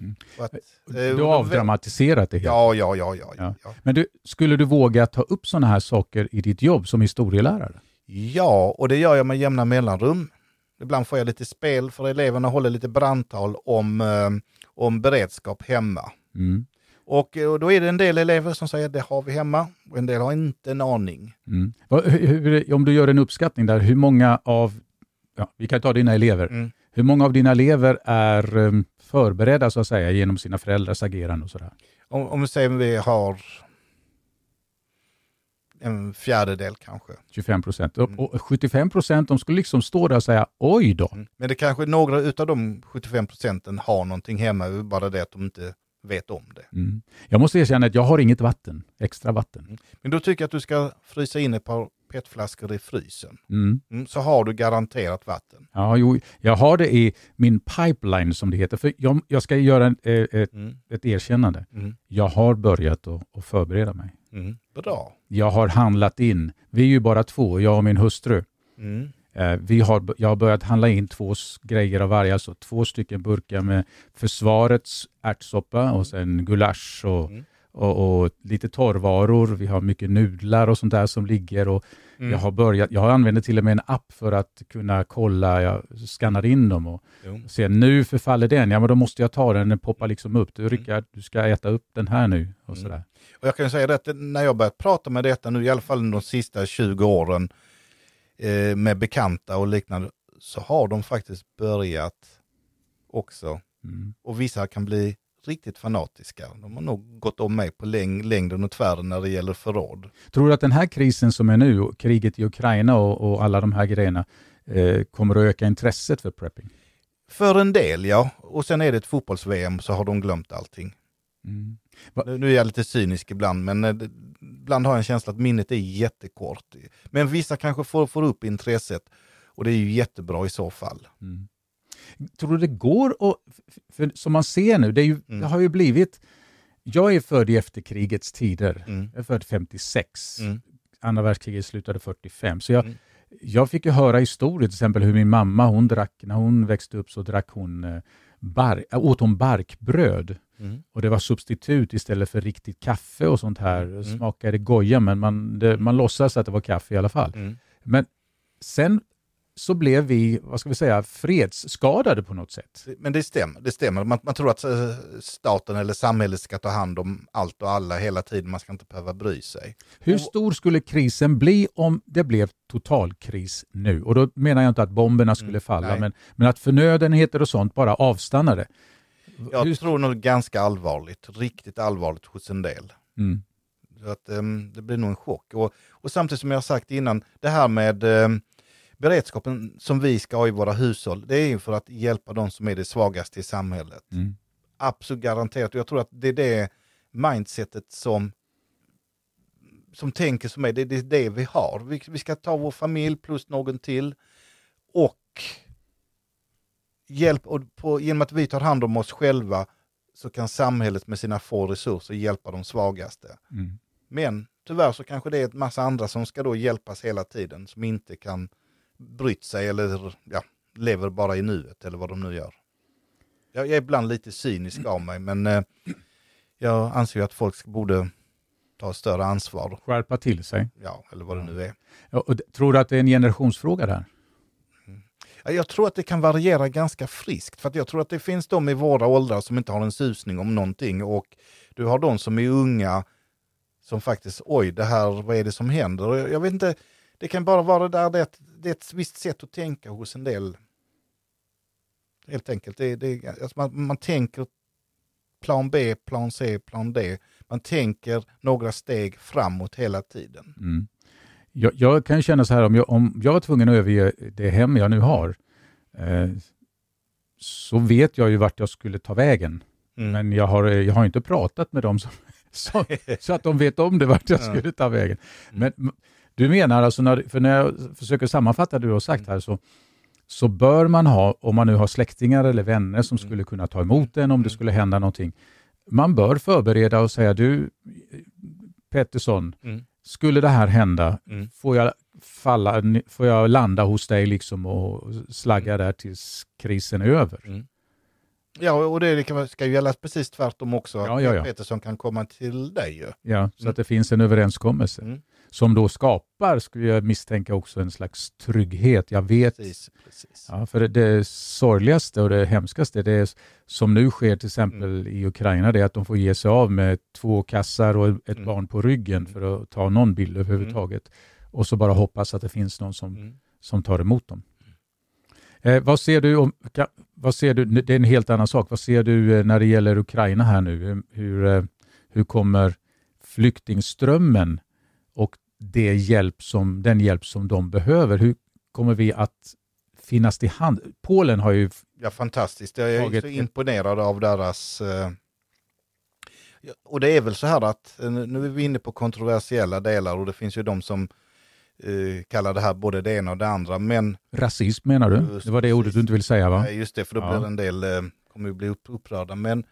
Mm. att, eh, Du har avdramatiserat det helt. Ja, ja, ja, ja. Ja. ja. Men du, skulle du våga ta upp sådana här saker i ditt jobb som historielärare? Ja, och det gör jag med jämna mellanrum. Ibland får jag lite spel för eleverna håller lite brandtal om, eh, om beredskap hemma. Mm. Och, eh, och då är det en del elever som säger det har vi hemma och en del har inte en aning. Mm. Hur, hur, om du gör en uppskattning där, hur många av, ja, vi kan ta dina elever, Mm. hur många av dina elever är um, förberedda så att säga genom sina föräldrars agerande och sådär? Om, om vi säger att vi har en fjärdedel kanske. 25 procent. Mm. Och 75 procent, de skulle liksom stå där och säga oj då. Mm. Men det kanske några utav de 75 procenten har någonting hemma, är bara det att de inte vet om det. Mm. Jag måste erkänna att jag har inget vatten, extra vatten. Men då tycker jag att du ska frysa in ett par petflaskor i frysen. Mm. Mm, så har du garanterat vatten. Ja, jo, jag har det i min pipeline som det heter. För jag, jag ska göra en, eh, ett, Mm. ett erkännande. Mm. Jag har börjat att, förbereda mig. Mm. Bra. Jag har handlat in, vi är ju bara två, jag och min hustru. Mm. Eh, vi har, jag har börjat handla in två grejer av varje, alltså två stycken burkar med försvarets ärtsoppa och sen gulasch och. Och, och lite torrvaror. Vi har mycket nudlar och sånt där som ligger. Och Mm. jag, har börjat, jag använder till och med en app för att kunna kolla, jag skannar in dem och Jo. ser nu förfaller den, ja men då måste jag ta den, den poppar liksom upp. Du Mm. Rickard, du ska äta upp den här nu och Mm. sådär. Och jag kan säga det att när jag börjat prata med detta nu, i alla fall de sista 20 åren, eh, med bekanta och liknande, så har de faktiskt börjat också. Mm. Och vissa kan bli riktigt fanatiska. De har nog gått om mig på läng- längden och tvären när det gäller förråd. Tror du att den här krisen som är nu, kriget i Ukraina och, och alla de här grejerna, eh, kommer att öka intresset för prepping? För en del ja, och sen är det ett fotbolls-VM så har de glömt allting. Mm. Nu är jag lite cynisk ibland, men eh, ibland har jag en känsla att minnet är jättekort. Men vissa kanske får, får upp intresset och det är ju jättebra i så fall. Mm. Tror du det går att, för som man ser nu, det, ju, Mm. det har ju blivit, jag är född i efterkrigets tider, Mm. jag är född 56, Mm. andra världskriget slutade 45, så jag, Mm. jag fick ju höra historier till exempel hur min mamma, hon drack, när hon växte upp så drack hon eh, bar, äh, åt hon barkbröd. Mm. Och det var substitut istället för riktigt kaffe och sånt här. Mm. Smakade goja, men man, det, man låtsas att det var kaffe i alla fall. Mm. Men sen så blev vi, vad ska vi säga, fredsskadade på något sätt. Men det stämmer. Det stämmer. Man, man tror att eh, staten eller samhället ska ta hand om allt och alla hela tiden. Man ska inte behöva bry sig. Hur stor skulle krisen bli om det blev totalkris nu? Och då menar jag inte att bomberna skulle Mm, falla, nej. men, men att förnödenheter och sånt bara avstannade. Jag Hur- tror nog ganska allvarligt, riktigt allvarligt hos en del. Mm. Att, ehm, det blir nog en chock. Och, och samtidigt som jag har sagt innan, det här med ehm, beredskapen som vi ska ha i våra hushåll, det är ju för att hjälpa de som är det svagaste i samhället. Mm. Absolut garanterat. Och jag tror att det är det mindsetet som som tänker som är, det, det är det vi har. Vi, vi ska ta vår familj plus någon till och hjälp, och på, genom att vi tar hand om oss själva så kan samhället med sina få resurser hjälpa de svagaste. Mm. Men tyvärr så kanske det är ett massa andra som ska då hjälpas hela tiden som inte kan brytt sig eller ja, lever bara i nuet eller vad de nu gör. Jag är ibland lite cynisk av mig men eh, jag anser att folk borde ta större ansvar. Skärpa till sig. Ja, eller vad det nu är. Ja, och tror du att det är en generationsfråga där? Ja, Jag tror att det kan variera ganska friskt. För att jag tror att det finns de i våra åldrar som inte har en susning om någonting. Och du har de som är unga som faktiskt, oj, det här, vad är det som händer? Jag, jag vet inte, det kan bara vara där det, ett- det är ett visst sätt att tänka hos en del. Helt enkelt. Det, det, alltså man, man tänker plan B, plan C, plan D. Man tänker några steg framåt hela tiden. Mm. Jag, jag kan känna så här, om jag, om jag var tvungen att överge det hem jag nu har, eh, så vet jag ju vart jag skulle ta vägen. Mm. Men jag har, jag har inte pratat med dem som, så, så att de vet om det, vart jag Ja. skulle ta vägen. Mm. Men du menar alltså, när, för när jag försöker sammanfatta det du har sagt Mm. här, så, så bör man ha, om man nu har släktingar eller vänner som Mm. skulle kunna ta emot en om det Mm. skulle hända någonting, man bör förbereda och säga, du Pettersson, Mm. skulle det här hända, Mm. får jag, falla, får jag landa hos dig liksom och slagga där tills krisen är över? Mm. Ja, och det ska ju gälla precis tvärtom också. Ja, ja, ja. Petersson kan komma till dig. Ja, så Mm. att det finns en överenskommelse Mm. Som då skapar, skulle jag misstänka, också en slags trygghet. Jag vet, Precis, precis. ja, för det, det sorgligaste och det hemskaste, det är, som nu sker till exempel Mm. i Ukraina, det är att de får ge sig av med två kassar och ett Mm. barn på ryggen för att ta någon bild överhuvudtaget. Och så bara hoppas att det finns någon som Mm. som tar emot dem. Eh, vad ser du om, vad ser du, det är en helt annan sak, vad ser du eh, när det gäller Ukraina här nu? Hur, hur, eh, hur kommer flyktingströmmen det hjälp som, den hjälp som de behöver, hur kommer vi att finnas till hand? Polen har ju, Ja, fantastiskt. Jag är Tagit så imponerad av deras... Eh, och det är väl så här att, eh, nu är vi inne på kontroversiella delar och det finns ju de som eh, kallar det här både det ena och det andra. Men rasism menar du? Just Det var det ordet du inte vill säga va? Nej, just det, för då Ja. blir en del, eh, kommer ju bli upp, upprörda. Men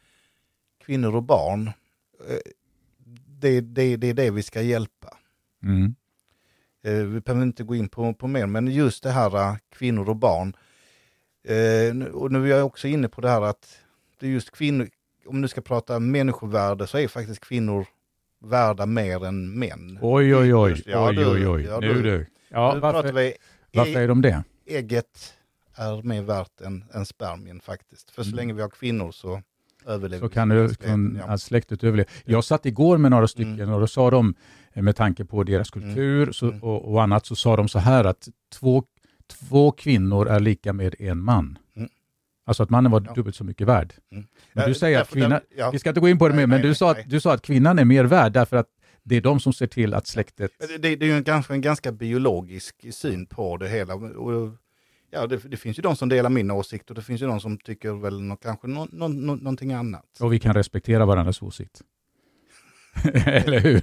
kvinnor och barn, det, det, det är det vi ska hjälpa. Mm. Eh, vi behöver inte gå in på, på mer, men just det här eh, kvinnor och barn. Eh, nu- och nu är jag också inne på det här att det är just kvinnor, om du ska prata människovärde så är faktiskt kvinnor värda mer än män. Oj, oj, oj, Ja, oj, du, oj, oj. ja, nu du. du. Ja, nu pratar varför, vi, varför är de det? ägget är mer värt än, än spermien faktiskt. För så Mm. länge vi har kvinnor så överlever Så kan du, kan, ja. släktet överleva. Jag satt igår med några stycken Mm. och då sa de, med tanke på deras kultur så, Mm. och, och annat, så sa de så här att två, två kvinnor är lika med en man. Mm. Alltså att mannen var Ja. dubbelt så mycket värd. Mm. Men du säger att kvinnan, ja. vi ska inte gå in på det mer, men nej, du, sa nej. att, du sa att kvinnan är mer värd därför att det är de som ser till att släktet... Det, det, det är ju en ganska, en ganska biologisk syn på det hela. Och, ja, det, det finns ju de som delar min åsikt och det finns ju de som tycker väl nå, kanske nå, nå, nå, någonting annat. Och vi kan respektera varandras åsikt. Eller hur?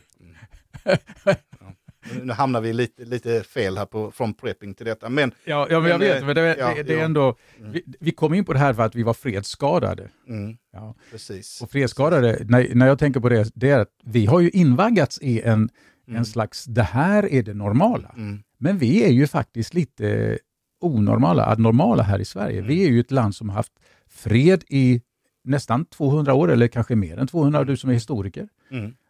Nu hamnar vi lite, lite fel här på, från prepping till detta. Men, ja, ja men jag vet, men det, ja, det, det är ändå... Mm. Vi, vi kom in på det här för att vi var fredsskadade. mm, Ja. precis. Och fredsskadade, när, när jag tänker på det, det är att vi har ju invaggats i en, Mm. en slags, det här är det normala. Mm, Men vi är ju faktiskt lite onormala, abnormala här i Sverige. Mm. Vi är ju ett land som har haft fred i nästan 200 år, eller kanske mer än 200, du som är historiker.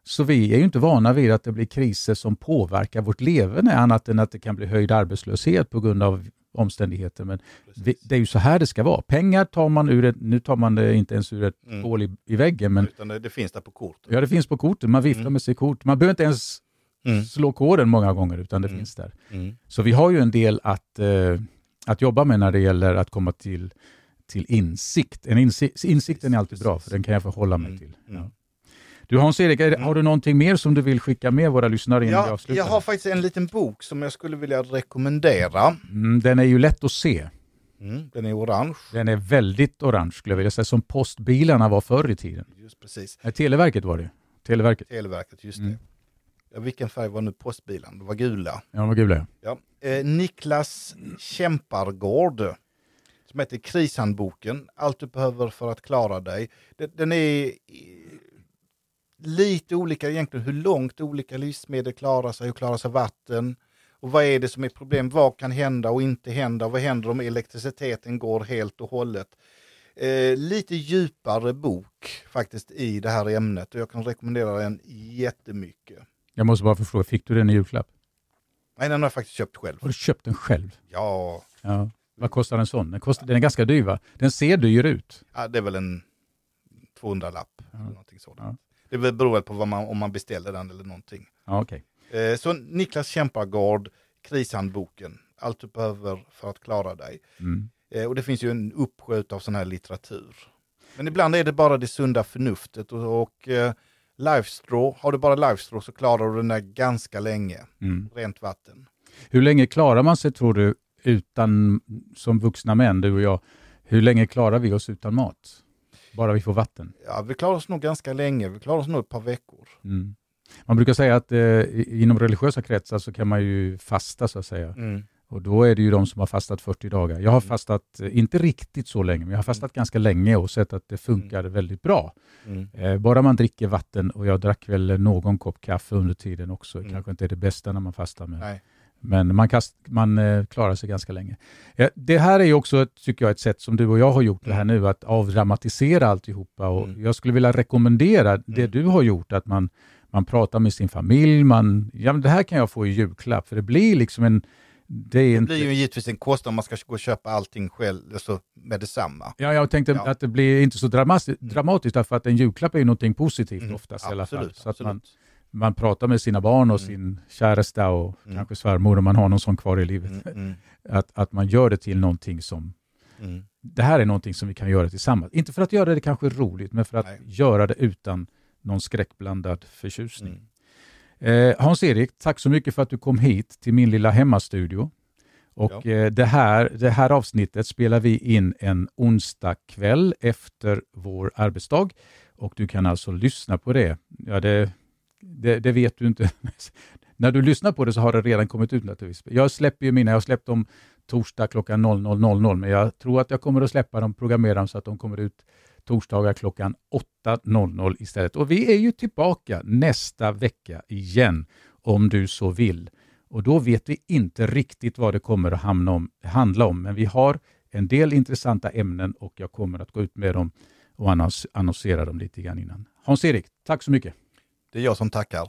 Så vi är ju inte vana vid att det blir kriser som påverkar vårt leverne, annat än att det kan bli höjd arbetslöshet på grund av omständigheter. Men vi, det är ju så här det ska vara. Pengar tar man ur ett, nu tar man det inte ens ur ett Mm. hål i, i väggen, men Utan det, det finns där på kort. ja, det finns på korten. Man viftar Mm. med sitt kort. Man behöver inte ens Mm. slå koden många gånger, utan det Mm. finns där. Mm. Så vi har ju en del att, eh, att jobba med när det gäller att komma till, till insikt. En insikt. Insikten är alltid bra, för den kan jag förhålla mig Mm. till. Mm. Ja. Du Hans-Erik, det- har du någonting mer som du vill skicka med våra lyssnare innan vi Ja, avslutar? jag har faktiskt en liten bok som jag skulle vilja rekommendera. Mm, den är ju lätt att se. Mm, den är orange. Den är väldigt orange skulle jag vilja säga, som postbilarna var förr i tiden. Just precis. Nej, Televerket var det. Televerket. Televerket, just Mm. det. Ja, vilken färg var nu postbilen? Det var gula. Ja, de var gula. ja. Ja. Eh, Niklas Kämpargård som heter Krishandboken. Allt du behöver för att klara dig. Den, är lite olika egentligen hur långt olika livsmedel klarar sig och klarar sig vatten. Och vad är det som är problem? Vad kan hända och inte hända? Vad händer om elektriciteten går helt och hållet? Eh, lite djupare bok faktiskt i det här ämnet och jag kan rekommendera den jättemycket. Jag måste bara förstå, fick du den i julklapp? Nej, den har jag faktiskt köpt själv. Har du köpt den själv? Ja, Ja. Vad kostar en sån? Den, kostar, den är ganska dyr va? Den ser dyr ut. Ja, det är väl en 200-lapp. Ja. Eller någonting sådant. Ja. Det beror på vad man, om man beställer den eller någonting. Ja, okej. Eh, så Niklas Kämpargård, Krishandboken. Allt du behöver för att klara dig. Mm. Eh, och det finns ju en uppsjö av sån här litteratur. Men ibland är det bara det sunda förnuftet. Och, och eh, Lifestraw, har du bara Lifestraw så klarar du den där ganska länge. Mm. Rent vatten. Hur länge klarar man sig tror du utan, som vuxna män, du och jag, hur länge klarar vi oss utan mat? Bara vi får vatten. Ja, vi klarar oss nog ganska länge. Vi klarar oss nog ett par veckor. Mm. Man brukar säga att eh, inom religiösa kretsar så kan man ju fasta så att säga. Mm. Och då är det ju de som har fastat 40 dagar. Jag har Mm. fastat, eh, inte riktigt så länge, men jag har fastat ganska länge och sett att det funkar väldigt bra. Mm. Eh, bara man dricker vatten och jag drack väl någon kopp kaffe under tiden också. Mm. Kanske inte är det bästa när man fastar. Men, Nej. Men man, kast, man eh, klarar sig ganska länge. Eh, det här är ju också, ett, tycker jag, ett sätt som du och jag har gjort det här nu, att avdramatisera alltihopa. Och Mm. Jag skulle vilja rekommendera det Mm. du har gjort, att man, man pratar med sin familj. Man, ja, men det här kan jag få i julklapp, för det blir liksom en... Det Det inte, blir ju givetvis en kostnad om man ska gå och köpa allting själv alltså med detsamma. Ja, jag tänkte Ja. att det blir inte så dramatiskt, dramatiskt därför att en julklapp är ju någonting positivt Mm, oftast i alla fall. Absolut, Så att man, absolut. Man pratar med sina barn och Mm. sin käresta och Mm. kanske svärmor om man har någon sån kvar i livet. Mm, mm, Att, att man gör det till någonting som, mm. det här är någonting som vi kan göra tillsammans. Inte för att göra det kanske roligt, men för att Nej. göra det utan någon skräckblandad förtjusning. Mm. Eh, Hans-Erik, tack så mycket för att du kom hit till min lilla hemmastudio. Och eh, det, här, det här avsnittet spelar vi in en onsdag kväll efter vår arbetsdag. Och du kan alltså lyssna på det. Ja, det, det, det vet du inte. När du lyssnar på det så har det redan kommit ut naturligtvis. Jag släpper ju mina, jag har släppt dem torsdag klockan 00.00 men jag tror att jag kommer att släppa dem, programmera dem så att de kommer ut torsdagar klockan 8.00 istället. Och vi är ju tillbaka nästa vecka igen om du så vill. Och då vet vi inte riktigt vad det kommer att hamna om, handla om, men vi har en del intressanta ämnen och jag kommer att gå ut med dem och annons, annonsera dem lite grann innan. Hans-Erik, tack så mycket. Det är jag som tackar.